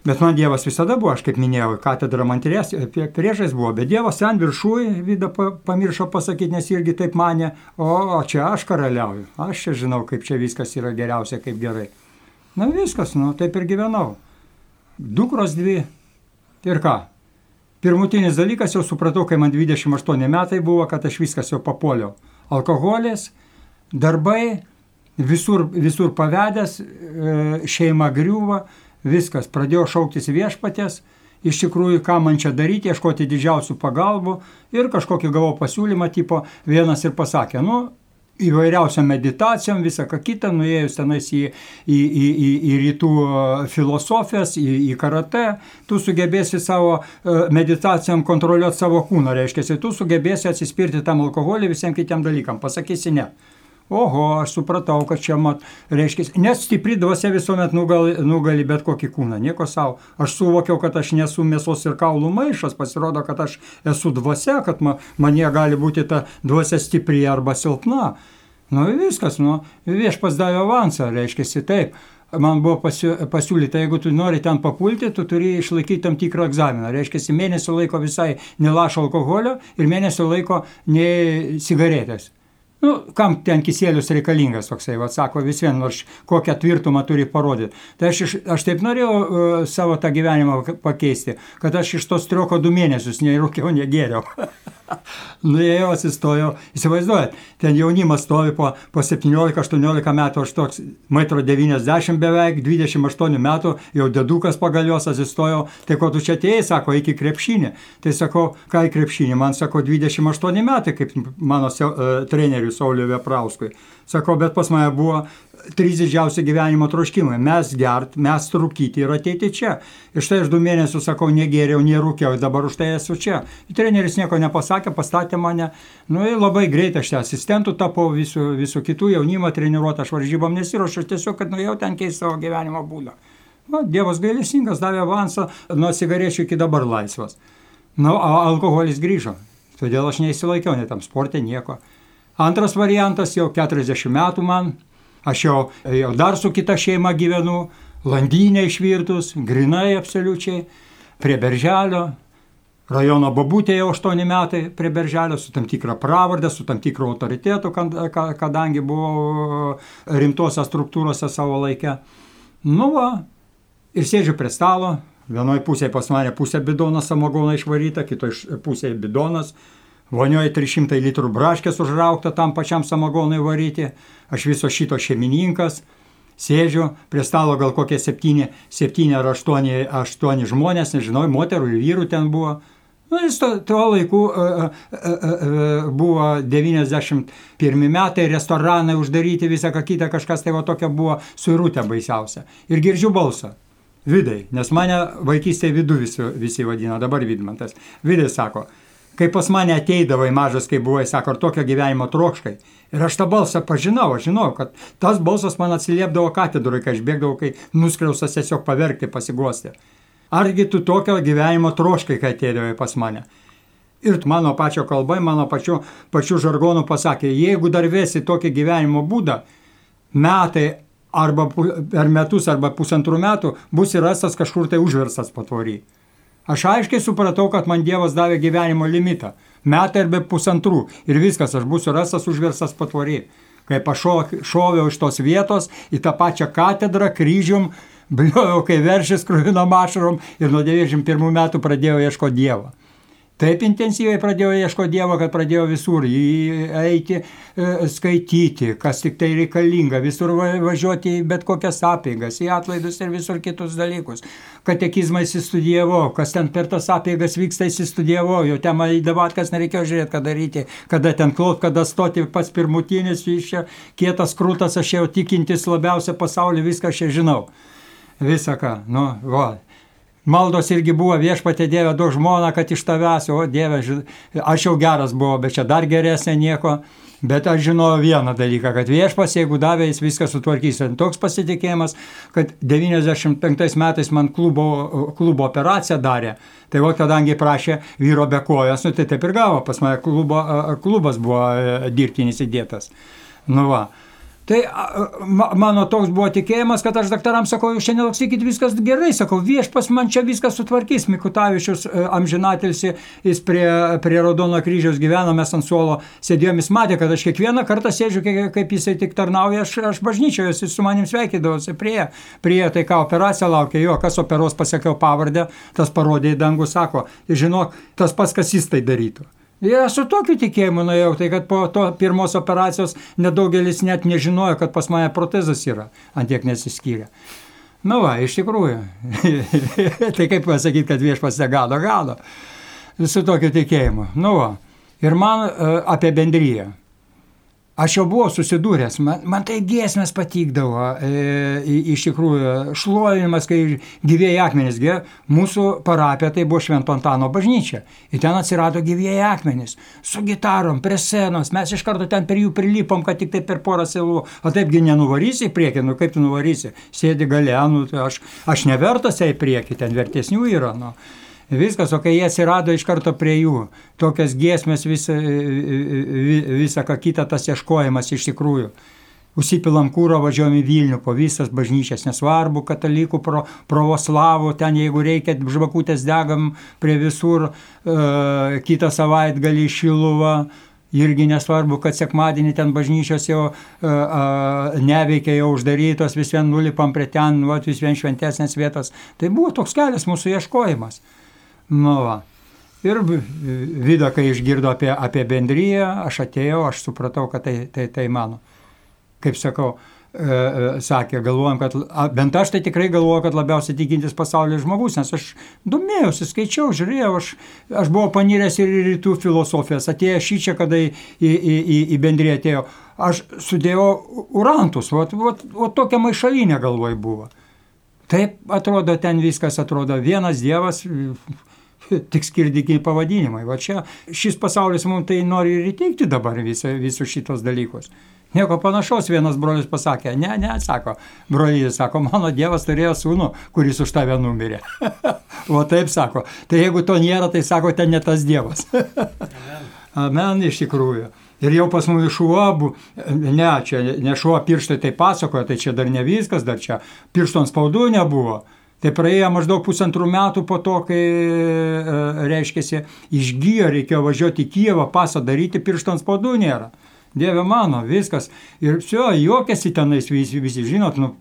Bet man Dievas visada buvo, aš kaip minėjau, katedra man priešais buvo, bet Dievas ten viršui, Vida pa- pamiršo pasakyti, nes irgi taip mane, o, o čia aš karaliauju, aš čia žinau, kaip čia viskas yra geriausia, kaip gerai. Na viskas, nu taip ir gyvenau. Dukros dvi. Ir ką? Pirmutinis dalykas jau supratau, kai man 28 metai buvo, kad aš viskas jau papuoliau. Alkoholis, darbai, visur, visur pavedęs, e, šeima griūva, viskas. Pradėjau šauktis viešpatės, iš tikrųjų, ką man čia daryti, ieškoti didžiausių pagalbų ir kažkokį gavau pasiūlymą, tipo vienas ir pasakė, nu, įvairiausiam meditacijom, visą ką kitą, nuėjus tenais į, į, į, į, į rytų e, filosofijas, į, į karate, tu sugebėsi savo e, meditacijom kontroliuoti savo kūną, reiškia, tu sugebėsi atsispirti tam alkoholiui visiems kitiem dalykam, pasakysi ne. Oho, aš supratau, kad čia mat, reiškia, nes stipri dvasia visuomet nugali, nugali bet kokį kūną, nieko savo. Aš suvokiau, kad aš nesu mėsos ir kaulų maišas, pasirodo, kad aš esu dvasia, kad ma, manie gali būti ta dvasia stipri arba silpna. Nu viskas, nu, viešpas davė avansą, reiškia, taip. Man buvo pasi, pasiūlyta, jeigu tu nori ten papulti, tu turi išlaikyti tam tikrą egzaminą. Reiškia, mėnesio laiko visai nelašo alkoholio ir mėnesio laiko ne cigaretės. Nu, kam ten kisėlius reikalingas toksai, va, sako, vis vien, nors kokią tvirtumą turi parodyti. Tai aš, iš, aš taip norėjau uh, savo tą gyvenimą pakeisti, kad aš iš tos trioko du mėnesius nerūkiau, negėriau. Nuėjau, atsistojau, įsivaizduojat, ten jaunimas stovi po, po 17-18 metų, aš toks 1,90 m beveik, 28 metų, jau dedukas pagalios atsistojau, tai ko tu čia atėjai, sako, iki krepšinį. Tai sakau, ką į krepšinį, man sako 28 metai, kaip mano uh, treneriui Sauliui Veprauskui. Sakau, bet pas mane buvo trys didžiausi gyvenimo troškimai - mes gert, mes trūkyti ir ateiti čia. Ir štai aš du mėnesius sakau, negėriau, nerūkiau, dabar už tai esu čia. Treneris nieko nepasakė, pastatė mane. Nu ir labai greitai aš asistentų tapau visų, visų kitų jaunimą treniruotą, aš varžybom nesiuošiu, tiesiog, kad nuėjau ten keisti savo gyvenimo būdą. Nu, Dievas gailestingas davė avansą, nuo cigarečių iki dabar laisvas. Na, nu, alkoholis grįžo. Todėl aš neįsilaikiau, net tam sportė nieko. Antras variantas jau 40 metų man, aš jau, jau dar su kita šeima gyvenu, landynė išvirtus, grinai absoliučiai, prie berželio, rajono babutė jau 8 metai prie berželio, su tam tikra pravardę, su tam tikru autoritetu, kadangi buvo rimtose struktūrose savo laikę. Nu va, ir sėdžiu prie stalo, vienoje pusėje pas mane pusė bidonas samogono išvaryta, kitoje pusėje bidonas, Vonioje 300 litrų braškės užraukta tam pačiam samagonui varyti. Aš viso šito šeimininkas. Sėdžiu, prie stalo gal kokie 7, 7 ar 8, 8 žmonės, nežinau, moterų ir vyrų ten buvo. Nu, jis to, tuo laiku uh, uh, uh, buvo 91 metai, restoranai uždaryti, visą ką kitą, kažkas tai va tokia buvo suirutė baisiausia. Ir girdžiu balsą. Vidai, nes mane vaikystėje vidu visi, visi vadino, dabar Vidmantas. Vidai sako, kai pas mane ateidavai mažas, kai buvai, sako, ar tokio gyvenimo trokškai. Ir aš tą balsą pažinau, aš žinau, kad tas balsas man atsiliepdavo katedroje, kai aš bėgdavau, kai nuskriausas tiesiog paverkti, pasiguosti. Argi tu tokio gyvenimo troškai, kai ateidavai pas mane? Ir mano pačio kalbai, mano pačiu, pačiu žargonu pasakė, jeigu dar vėsi tokį gyvenimo būdą, metai arba per metus arba pusantrų metų bus įrastas kažkur tai užverstas patvory. Aš aiškiai supratau, kad man Dievas davė gyvenimo limitą. Metai ar be pusantrų. Ir viskas, aš būsiu rastas užversas patvorį. Kai pašoviau iš tos vietos į tą pačią katedrą, kryžium, bliojau, kai veršis krūvino mašarom ir nuo 91 metų pradėjau ieškoti Dievo. Taip intensyviai pradėjau ieškoti Dievo, kad pradėjau visur eiti, e, skaityti, kas tik tai reikalinga, visur važiuoti į bet kokias apėgas, į atlaidus ir visur kitus dalykus. Katekizmą įsistudijavau, kas ten per tas apėgas vyksta įsistudijavau, jau ten į davatkas nereikėjo žiūrėti, ką daryti, kada ten klaut, kada stoti pas pirmutinis, iš čia kietas krūtas, aš jau tikintis labiausia pasaulyje, viską aš čia žinau. Visą ką, nu, va. Maldos irgi buvo viešpatė Dieve, duok žmoną, kad iš tavęs, o Dieve, aš jau geras buvau, bet čia dar geresnė nieko. Bet aš žinojau vieną dalyką, kad viešpas, jeigu davė, jis viską sutvarkys. Ir toks pasitikėjimas, kad 95 metais man klubo, klubo operaciją darė. Tai va, kadangi prašė vyro be kojas, nu, tai taip ir gavo, pas mane klubo, klubas buvo e, dirbtinis įdėtas. Nu va. Tai mano toks buvo tikėjimas, kad aš daktarams sakau, jūs šiandien laksykit viskas gerai, sakau, viešpas man čia viskas sutvarkys, Mikutavičius e, amžinatilsi, jis prie, prie Raudono kryžiaus gyveno, mes ant suolo sėdėjom, jis matė, kad aš kiekvieną kartą sėdžiu, kaip jisai tik tarnauja, aš, aš bažnyčioje, jis su manim sveikydavosi prie, prie, tai ką operacija laukia, jo, kas operos pasakiau pavardę, tas parodė į dangų, sako, žinok, tas pats, kas jis tai darytų. Ir su tokiu tikėjimu nuėjau, tai kad po to pirmos operacijos nedaugelis net nežinojo, kad pas mane protezas yra, antiek nesiskyrė. Na va, iš tikrųjų. tai kaip pasakyti, kad viešpas negado, gado. Su tokiu tikėjimu. Nu va. Ir man uh, apie bendryją. Aš jau buvau susidūręs, man, man tai giesmės patikdavo, e, iš tikrųjų, šlovinimas, kai gyvėjai akmenys, gyvė, mūsų parapija tai buvo Švento Antano bažnyčia. Ir ten atsirado gyvėjai akmenys, su gitarom, prie senos, mes iš karto ten per jų prilipom, kad tik tai per porą silų, o taipgi nenuvarysi į priekį, nu kaip tu nuvarysi, sėdi gale, nu tai aš, aš nevertas į priekį, ten vertesnių yra. Nu. Viskas, o kai jie atsirado iš karto prie jų, tokias giesmės, visą, visą ką kitą tas ieškojimas iš tikrųjų. Užsipilam kūro, važiuojam į Vilnių po visas bažnyčias, nesvarbu, katalikų, pro, pravoslavų, ten jeigu reikia, žvakutės degam prie visur, e, kitą savaitę gali šiluvą, irgi nesvarbu, kad sekmadienį ten bažnyčios jau a, a, neveikia, jau uždarytos, vis vien nulipam prie ten, va, vis vien šventesnės vietos. Tai buvo toks kelias mūsų ieškojimas. Nu, va. Ir Vida, kai išgirdo apie, apie bendryją, aš atėjau, aš supratau, kad tai, tai, tai mano. Kaip sakau, E, e, sakė, galvojom, kad bent aš tai tikrai galvoju, kad labiausiai tikintis pasaulyje žmogus, nes aš domėjausi, skaičiau, žiūrėjau, aš, aš buvau paniręs ir į rytų filosofijas, atėjo šį čia, kada į, į, į, į bendriją atėjo, aš sudėjau urantus, o tokia maišalinė galvoj buvo. Taip atrodo, ten viskas atrodo, vienas dievas, tik skirtingi pavadinimai. Va čia šis pasaulis mums tai nori ir įteikti dabar visus šitos dalykus. Nieko panašaus vienas brolius pasakė, ne, ne, sako, brolytis, sako, mano Dievas turėjo sūnų, kuris už tave numirė. o taip sako, tai jeigu to nėra, tai sako, ten ne tas Dievas. Amen, iš tikrųjų. Ir jau pas mus šuo, ne, čia ne šuo pirštai tai pasakoja, tai čia dar ne viskas, dar čia piršto ant spaudų nebuvo. Tai praėjo maždaug pusantrų metų po to, kai, e, reiškia, išgyjo, reikėjo važiuoti į Kijevą, pasą daryti, piršto ant spaudų nėra. Dieve mano, viskas. Ir šio, juokiasi tenais visi, visi žinot, nu,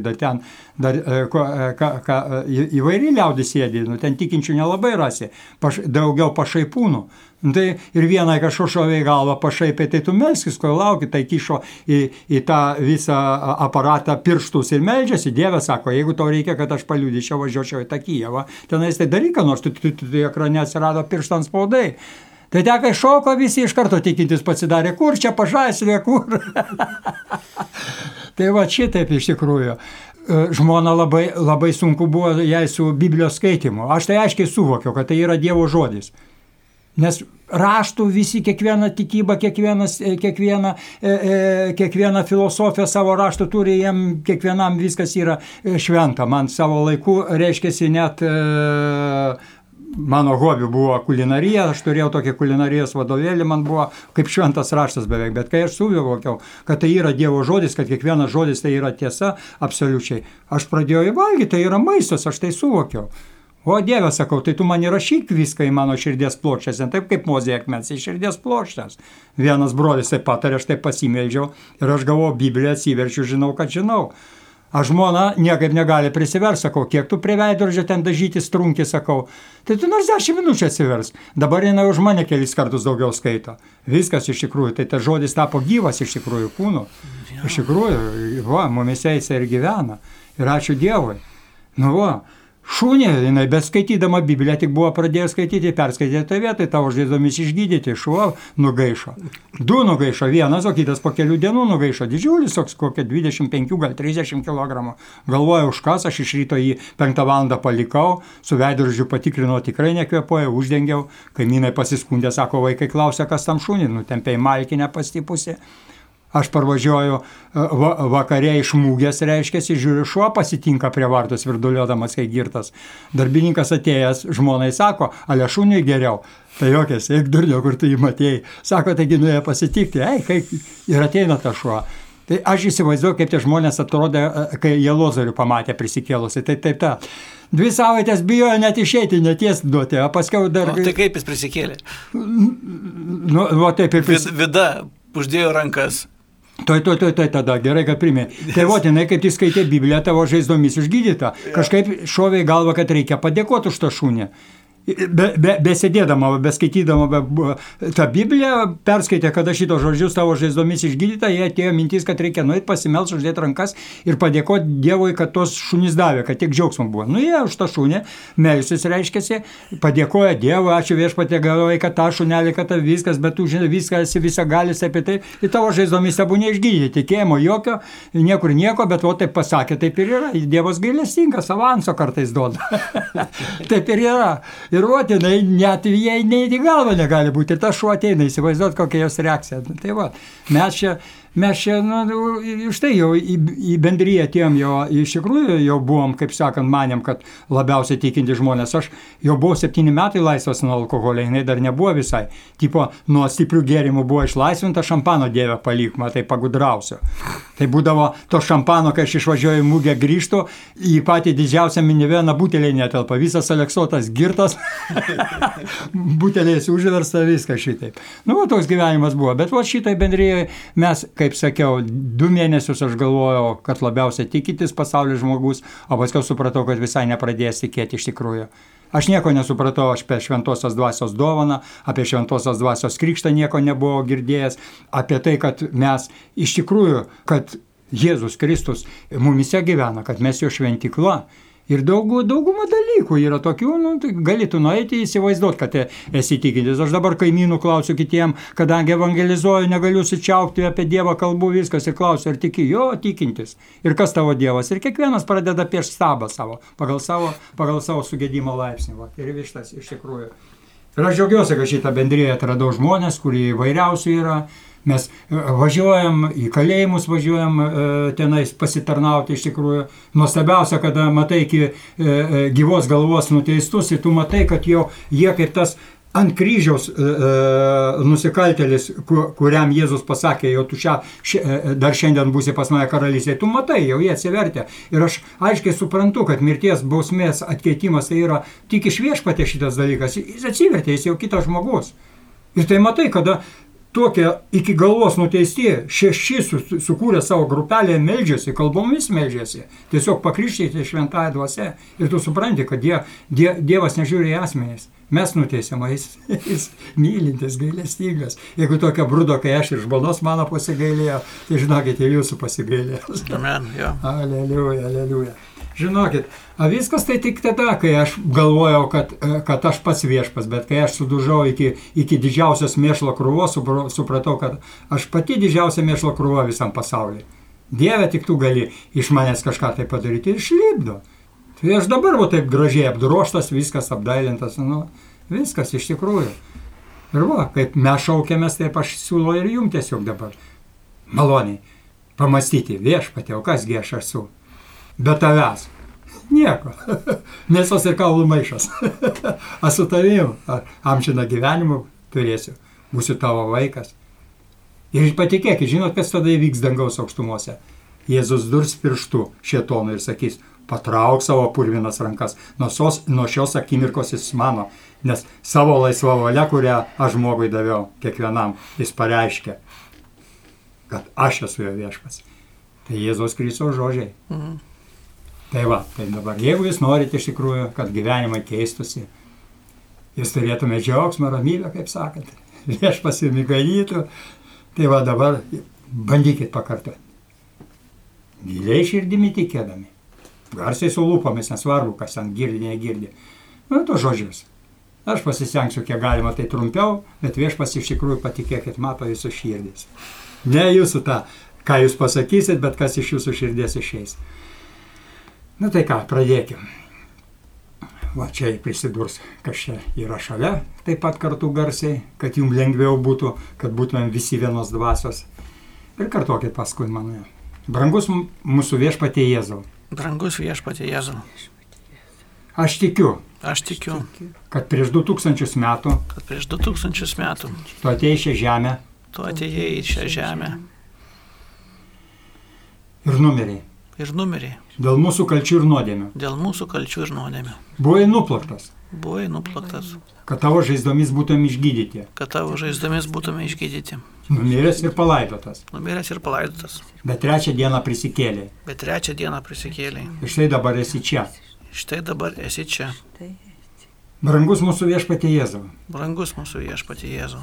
dar ten dar, e, e, ka, ka, e, įvairiai liaudis sėdi, nu, ten tikinčių nelabai rasi, paš, daugiau pašaipūnų. Tai ir vienai kažko šovė į galvą pašaipiai, tai tu melskis, kol lauki, tai kišo į, į tą visą aparatą pirštus ir melžiasi. Dieve sako, jeigu tau reikia, kad aš paliudyčiau, važiuočiau į tą Kijevą, tenais tai daryk, nors tu, tu, tu, tu ekrane atsirado pirštams spaudai. Tai teka šoko, visi iš karto tikintis pasidarė, kur čia pažaislė, kur. tai va šitaip iš tikrųjų. E, žmona labai, labai sunku buvo jai su Biblijos skaitimu. Aš tai aiškiai suvokiau, kad tai yra Dievo žodis. Nes raštų visi, kiekviena tikyba, kiekvienas, e, kiekviena, e, kiekviena filosofija savo raštų turi, jiem kiekvienam viskas yra šventa. Man savo laiku reiškia net mano hobi buvo kulinarija, aš turėjau tokį kulinarijos vadovėlį, man buvo kaip šventas raštas beveik, bet kai aš suvokiau, kad tai yra Dievo žodis, kad kiekvienas žodis tai yra tiesa, absoliučiai, aš pradėjau įvalgyti, tai yra maistas, aš tai suvokiau. O Dieve, sakau, tai tu man įrašyk viską į mano širdies plokštės, ne taip kaip mozė akmens, į širdies plokštės. Vienas brolis taip patarė, aš taip pasimeldžiau ir aš gavau Bibliją, atsiverčiu, žinau, kad žinau. Aš žmona niekaip negali prisiversti, sakau, kiek tu prie veidrodžio ten dažyti strunkį, sakau. Tai tu nors dešimt minučių atsivers. Dabar jinai už mane kelis kartus daugiau skaito. Viskas iš tikrųjų, tai tas žodis tapo gyvas iš tikrųjų kūnu. Iš tikrųjų, va, mumise jis ir gyvena. Ir ačiū Dievui. Nu, va, Šūnė, jinai beskaitydama Bibliją tik buvo pradėjęs skaityti, perskaitė tą vietą, tavo žaizdomis išgydyti, šuo nugaišo. Du nugaišo, vienas, o kitas po kelių dienų nugaišo. Didžiulis, toks kokia 25, gal 30 kg. Galvoju, už kas, aš iš ryto jį 5 val. palikau, su veidrodžiu patikrinau, tikrai nekvepuoja, uždengiau. Kaimynai pasiskundė, sako, vaikai klausia, kas tam šūnį, nutempė į malkinę pastipusi. Aš parvažiuoju e, va, vakarė iš mūgės, reiškia, žiūriu, šuo pasitinka prie vartos virduliodamas, kai girtas. Darbininkas atėjęs žmonai sako, ale šuniui geriau. Tai jokias, eik durnio, kur tu jį matėjai. Sako, taigi nuėjo pasitikti, ei, kaip ir ateina ta šuo. Tai aš įsivaizduoju, kaip tie žmonės atrodė, e, kai jie lozorių pamatė prisikėlusi. Tai taip, ta. Dvi savaitės bijojo net išeiti, neties duoti, o paskui dar... O tai kaip jis prisikėlė? Nu, o taip ir prisikėlė. Vida uždėjo rankas Tuoj, tuoj, tuoj, tuoj, tada gerai, kad primė. Tai va, jinai, kaip jis skaitė Bibliją, tavo žaizdomis išgydyta. Kažkaip šovė į galvą, kad reikia padėkoti už tą šūnį be, be, besėdėdama, beskaitydama be, tą Bibliją, perskaitė, kada šitos žodžius tavo žaizdomis išgydyta, jie atėjo mintis, kad reikia nuėti pasimels, uždėti rankas ir padėkoti Dievui, kad tos šunys davė, kad tiek džiaugsmo buvo. Nu, jie už tą šunį, melsis reiškia, padėkoja Dievui, ačiū viešpatė gavai, kad tą šunelį, kad tą viskas, bet tu žinai, viską esi visą galis apie tai, ir tavo žaizdomis abu neišgydyti, tikėjimo jokio, niekur nieko, bet o taip pasakė, taip ir yra. Dievas gailestingas, avanso kartais duoda. taip ir yra. Ir vot jinai net jai nei į galvą negali būti. Ir tas šuo ateina, įsivaizduot, kokia jos reakcija. Nu, tai va, mes čia mes čia, nu, štai jau į, į bendryją tiem jau, iš tikrųjų jau buvom, kaip sakant, manėm, kad labiausiai tikinti žmonės. Aš jau buvau septyni metai laisvas nuo alkoholio, jinai dar nebuvo visai. Tipo, nuo stiprių gėrimų buvo išlaisvinta, šampano dievę palik, matai, pagudrausiu. Tai būdavo to šampano, kai aš išvažiuoju į mūgę grįžtų, į patį didžiausią miniveną butelį netelpa, visas aleksotas girtas, Buteliais užversta viską šitaip. Nu, va, toks gyvenimas buvo. Bet va šitai bendryje mes, kaip sakiau, du mėnesius aš galvojau, kad labiausiai tikintis pasaulio žmogus, o paskui supratau, kad visai nepradėjęs tikėti iš tikrųjų. Aš nieko nesupratau apie šventosios dvasios dovaną, apie šventosios dvasios krikštą nieko nebuvau girdėjęs, apie tai, kad mes iš tikrųjų, kad Jėzus Kristus mumise gyvena, kad mes jo šventikla. Ir daug, dauguma dalykų yra tokių, nu, tai galėtų nueiti įsivaizduoti, kad esi tikintis. Aš dabar kaimynų klausiu kitiem, kadangi evangelizuoju, negaliu sučiaupti apie Dievą kalbų viskas ir klausiu, ar tiki, jo, tikintis. Ir kas tavo Dievas. Ir kiekvienas pradeda prieš stabą savo, pagal savo, pagal savo sugėdimo laipsnį. Va. Ir vištas iš tikrųjų. Ir aš džiaugiuosi, kad šitą bendryją atradau žmonės, kurie įvairiausių yra. Mes e, važiuojam į kalėjimus, važiuojam e, tenais pasitarnauti iš tikrųjų. Nuostabiausia, kada matai iki e, gyvos galvos nuteistus ir tu matai, kad jau jie kaip tas ant kryžiaus e, nusikaltelis, kur, kuriam Jėzus pasakė, jau tu šią, ši, dar šiandien būsi pas mane karalystėje, tu matai, jau jie atsivertė. Ir aš aiškiai suprantu, kad mirties bausmės atkeitimas tai yra tik iš viešpatė šitas dalykas. Jis atsivertė, jis jau kitas žmogus. Ir tai matai, kada tokie iki galvos nuteisti, šeši su, sukūrė savo grupelę, meldžiasi, kalbomis meldžiasi, tiesiog pakrikštyti šventąją dvasę ir tu supranti, kad die, die, Dievas nežiūri į asmenys. Mes nuteisėme, jis, jis mylintis, gailestingas. Jeigu tokia brudo, kai aš ir žmonos mano pasigailėjo, tai žinokit, ir jūsų pasigailėjo. Amen, jo. Aleliuja, aleliuja. Žinokit, viskas tai tik tada, kai aš galvojau, kad, e, kad aš pats viešpas, bet kai aš sudužau iki, iki didžiausios mėšlo krūvos, supratau, kad aš pati didžiausia mėšlo krūva visam pasauliu. Dieve, tik tu gali iš manęs kažką tai padaryti ir išlipdo. Tai aš dabar va taip gražiai apdroštas, viskas apdailintas, nu, viskas iš tikrųjų. Ir va, kaip mes šaukėmės, taip aš siūlau ir jums tiesiog dabar. Maloniai, pamastyti viešpatė, o kasgi aš esu be tavęs. Nieko. Mėsos ir kaulų maišas. Aš su tavim amžiną gyvenimą turėsiu. Būsiu tavo vaikas. Ir patikėkit, žinot, kas tada įvyks dangaus aukštumose. Jėzus durs pirštų šietonui ir sakys, patrauk savo purvinas rankas, nuo, sos, nuo šios akimirkos jis mano, nes savo laisvą valią, kurią aš žmogui daviau, kiekvienam, jis pareiškia, kad aš esu jo viešpas. Tai Jėzos Kristos žodžiai. Mhm. Tai va, tai dabar, jeigu jūs norite iš tikrųjų, kad gyvenimai keistusi, jūs turėtume džiaugsmą, ramybę, kaip sakant, vieš pasimiganytų, tai va dabar bandykit pakartoti. Giliai širdimi tikėdami. Garsiai su lūpomis, nesvarbu, kas ten girdi, negirdi. Nu, to žodžius. Aš pasisengsiu, kiek galima tai trumpiau, bet viešpas iš tikrųjų patikėkit, mato jūsų širdis. Ne jūsų tą, ką jūs pasakysit, bet kas iš jūsų širdies išeis. Na tai ką, pradėkim. Va čia prisidurs, kas čia yra šalia, taip pat kartu garsiai, kad jums lengviau būtų, kad būtumėm visi vienos dvasios. Ir kartuokit paskui mano. Brangus mūsų viešpatė Jėzau. Brangus viešpatė Jėzau. Aš tikiu. Aš tikiu. Kad prieš 2000 metų. Kad prieš 2000 metų. Tu atėjai šią žemę. Tu atėjai į šią žemę. Ir numeriai ir numirė. Dėl mūsų kalčių ir nuodėmių. Dėl mūsų kalčių ir nuodėmių. Buvai nuplaktas. Buvai nuplaktas. Kad tavo žaizdomis būtum išgydyti. Kad tavo žaizdomis būtume išgydyti. Numiręs ir palaidotas. Numiręs ir palaidotas. Bet trečią dieną prisikėlė. Bet trečią dieną prisikėlė. Ir štai dabar esi čia. Štai dabar esi čia. Brangus mūsų viešpatė Jėzau. Brangus mūsų viešpatė Jėzau.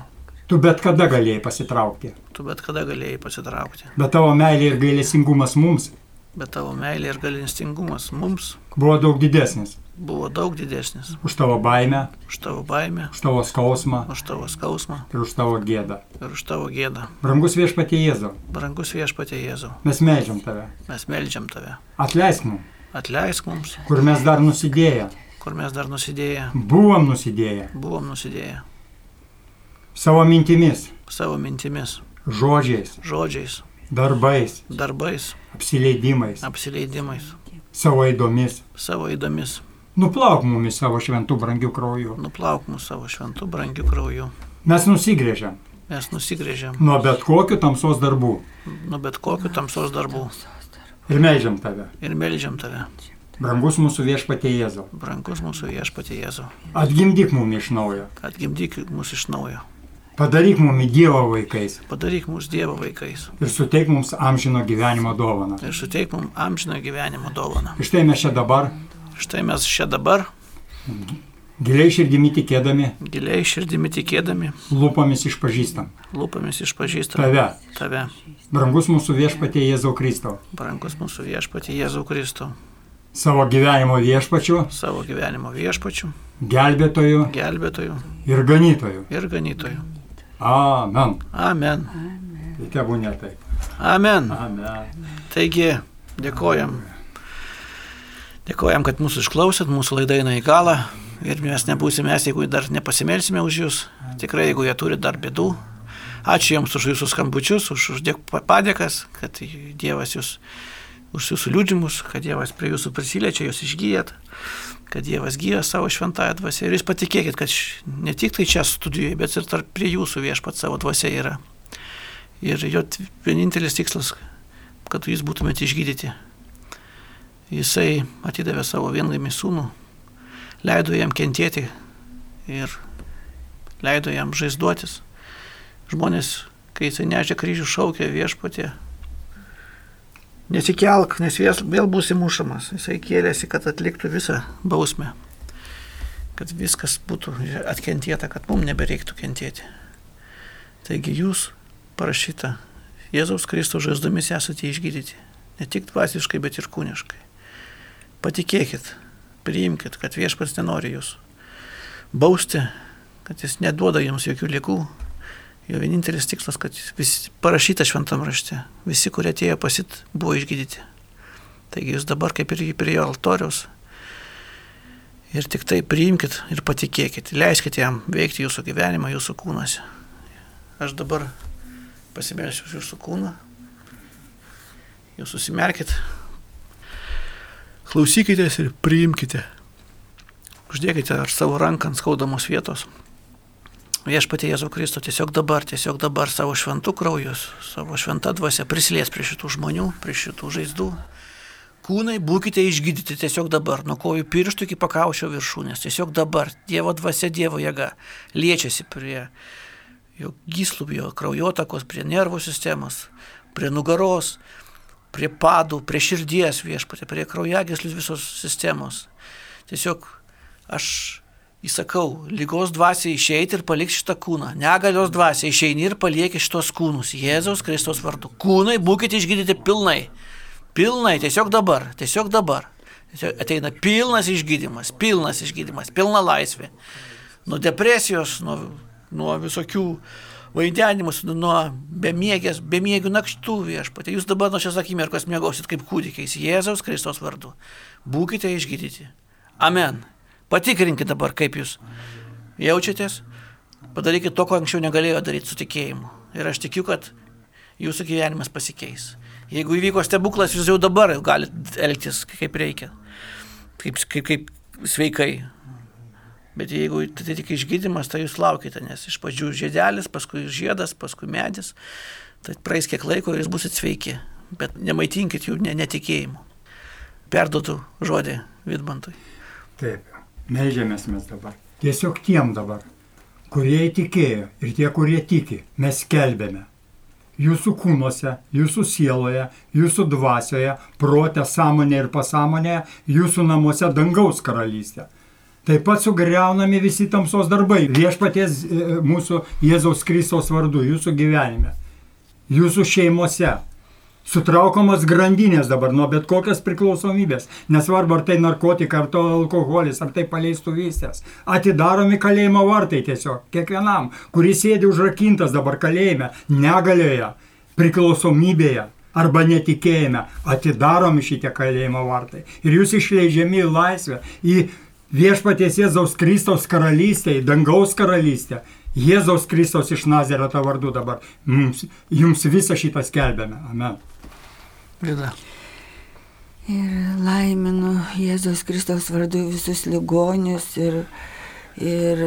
Tu bet kada galėjai pasitraukti. Tu bet kada galėjai pasitraukti. Bet tavo meilė ir gailėsingumas mums bet tavo meilė ir galingestingumas mums buvo daug didesnis. Buvo daug didesnis. Už tavo baimę. Už tavo baimę. Už tavo skausmą. Už tavo skausmą. Ir už tavo gėdą. Ir už tavo gėdą. Brangus viešpatie Jėzau. Brangus viešpatie Jėzau. Mes melžiam tave. Mes melžiam tave. Atleisk mums. Atleisk mums. Kur mes dar nusidėję. Kur mes dar nusidėję. Buvom nusidėję. Buvom nusidėję. Savo mintimis. Savo mintimis. Žodžiais. Žodžiais. Darbais. Darbais. Apsileidimais. Apsileidimais. Savo įdomis. Savo įdomis. Nuplauk mumis savo šventų brangių krauju. Nuplauk mūsų savo šventų brangių krauju. Mes nusigrėžiam. Mes nusigrėžiam. Nuo bet kokių tamsos darbų. Nuo bet kokių tamsos darbų. Ir melžiam tave. Ir melžiam tave. Brangus mūsų viešpatie Jėzau. Brangus mūsų viešpatė Jėzau. Atgimdyk mum iš naujo. Atgimdyk mus iš naujo. Padaryk mum į Dievo vaikais. Padaryk mus Dievo vaikais. Ir suteik mums amžino gyvenimo dovaną. Ir suteik mums amžiną gyvenimo dovaną. Ir štai mes čia dabar, Štai mes čia dabar, giliai širdimi tikėdami, giliai širdimi tikėdami, lūpomis išpažįstam. lūpomis išpažįstame Tave, tave, brangus mūsų viešpatie Jėzau Kristau. brangus mūsų viešpatį Jėzų Kristų, Savo gyvenimo viešpačiu, savo gyvenimo viešpačių, gelbėtoju gelbėtojų ir ganytoju. ir ganytojų. Amen. Amen. Tai tebūnė taip. Amen. Amen. Taigi, dėkojam. Dėkojam, kad mūsų išklausėt, mūsų laida eina į galą ir mes nebūsime mes, jeigu dar nepasimelsime už jūs. Tikrai, jeigu jie turi dar bėdų. Ačiū Jums už Jūsų skambučius, už, už dėk- padėkas, kad Dievas Jūs, už Jūsų liūdimus, kad Dievas prie Jūsų prisiliečia, Jūs išgyjat, kad Dievas gyja savo šventąją dvasę. Ir Jūs patikėkit, kad ne tik tai čia studijoje, bet ir tarp prie Jūsų viešpat savo dvasę yra. Ir jo vienintelis tikslas, kad Jūs būtumėte išgydyti. Jisai atidavė savo vienlaimį sūnų, leido jam kentėti ir leido jam žaizduotis. Žmonės, kai jisai nežia kryžių, šaukė viešpatė. Nesikelk, nes vėl, būsi mušamas. Jisai kėlėsi, kad atliktų visą bausmę. Kad viskas būtų atkentėta, kad mums nebereiktų kentėti. Taigi jūs parašyta, Jėzaus Kristaus žaizdomis esate išgydyti. Ne tik dvasiškai, bet ir kūniškai. Patikėkit, priimkit, kad viešpats nenori jūs bausti, kad jis neduoda jums jokių lygų. Jo vienintelis tikslas, kad visi, parašyta šventam rašte, visi, kurie atėjo pasit, buvo išgydyti. Taigi jūs dabar kaip ir prie jo altoriaus. Ir tik tai priimkit ir patikėkit, leiskit jam veikti jūsų gyvenimą, jūsų kūnuose. Aš dabar pasimelsiu už jūsų kūną. Jūs susimerkit, klausykitės ir priimkite. Uždėkite ar savo ranką ant skaudamos vietos. Viešpatie Jėzau Kristo tiesiog dabar, tiesiog dabar savo šventų kraujus, savo šventą dvasę prisilies prie šitų žmonių, prie šitų žaizdų. Kūnai būkite išgydyti tiesiog dabar, nuo kojų pirštų iki pakaušio viršūnės. Tiesiog dabar Dievo dvasia, Dievo jėga liečiasi prie jo gyslų, jo kraujotakos, prie nervų sistemos, prie nugaros, prie padų, prie širdies viešpatė, prie kraujagyslių visos sistemos. Tiesiog aš įsakau, lygos dvasia išeiti ir palikti šitą kūną. Negalios dvasia išeini ir palieki šitos kūnus. Jėzaus Kristos vardu. Kūnai būkite išgydyti pilnai. Pilnai, tiesiog dabar, tiesiog dabar. Tiesiog ateina pilnas išgydymas, pilnas išgydymas, pilna laisvė. Nuo depresijos, nuo, nuo visokių vaidenimus, nuo bemiegės, bemiegių nakštų viešpatė. Jūs dabar nuo šios akimirkos mėgausit kaip kūdikiais Jėzaus Kristos vardu. Būkite išgydyti. Amen. Patikrinkite dabar, kaip jūs jaučiatės. Padarykite to, ko anksčiau negalėjo daryti su tikėjimu. Ir aš tikiu, kad jūsų gyvenimas pasikeis. Jeigu įvyko stebuklas, jūs jau dabar galite elgtis kaip reikia. Kaip, kaip, kaip sveikai. Bet jeigu tai tik išgydymas, tai jūs laukite, nes iš pradžių žiedelis, paskui žiedas, paskui medis. Tai praeis kiek laiko ir jūs busit sveiki. Bet nemaitinkit jų ne, netikėjimu. Perduotų žodį Vidmantui. Taip, melžiamės mes dabar. Tiesiog tiem dabar, kurie įtikėjo ir tie, kurie tiki, mes kelbėme. Jūsų kūnuose, jūsų sieloje, jūsų dvasioje, protė, sąmonė ir pasąmonėje, jūsų namuose dangaus karalystė. Taip pat sugriaunami visi tamsos darbai. Viešpaties e, mūsų Jėzaus Kristaus vardu, jūsų gyvenime, jūsų šeimose. Sutraukomas grandinės dabar nuo bet kokios priklausomybės. Nesvarbu, ar tai narkotika, ar to alkoholis, ar tai paleistuvystės. Atidaromi kalėjimo vartai tiesiog. Kiekvienam, kuris sėdi užrakintas dabar kalėjime, negalioje, priklausomybėje arba netikėjime, atidaromi šitie kalėjimo vartai. Ir jūs išleidžiami į laisvę, į viešpaties Jėzaus Kristaus karalystę, į dangaus karalystę. Jėzaus Kristaus iš Nazareto vardu dabar. Mums, jums visą šitą skelbėme. Amen. Vida. Ir laiminu Jėzaus Kristaus vardu visus ligonius ir Ir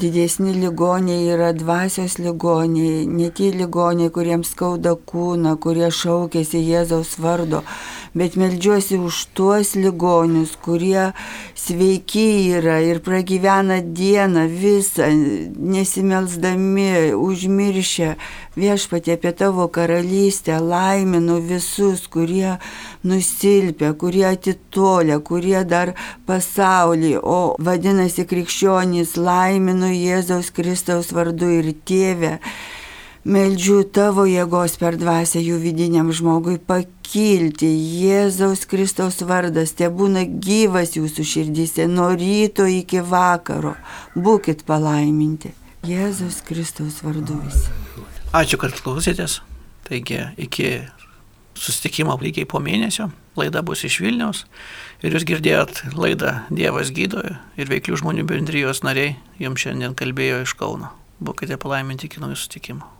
didesni ligoniai yra dvasios ligoniai, ne tie ligoniai, kuriems skauda kūną, kurie šaukėsi Jėzaus vardo, bet melžiuosi už tuos ligonius, kurie sveiki yra ir pragyvena dieną visą, nesimelsdami, užmiršę viešpatė apie tavo karalystę, laiminu visus, kurie nusilpia, kurie atitolia, kurie dar pasaulį, o vadinasi krikščionys laiminu Jėzaus Kristaus vardu ir tėvę. Meldžiu tavo jėgos per dvasę jų vidiniam žmogui pakilti. Jėzaus Kristaus vardas te būna gyvas jūsų širdys nuo ryto iki vakaro. Būkit palaiminti. Jėzaus Kristaus vardu visi. Ačiū, kad klausėtės. Taigi, iki susitikimo lygiai po mėnesio. Laida bus iš Vilniaus. Ir jūs girdėjot laidą Dievas gydoja ir veiklių žmonių bendrijos nariai jums šiandien kalbėjo iš Kauno. Būkite palaiminti iki naujų susitikimų.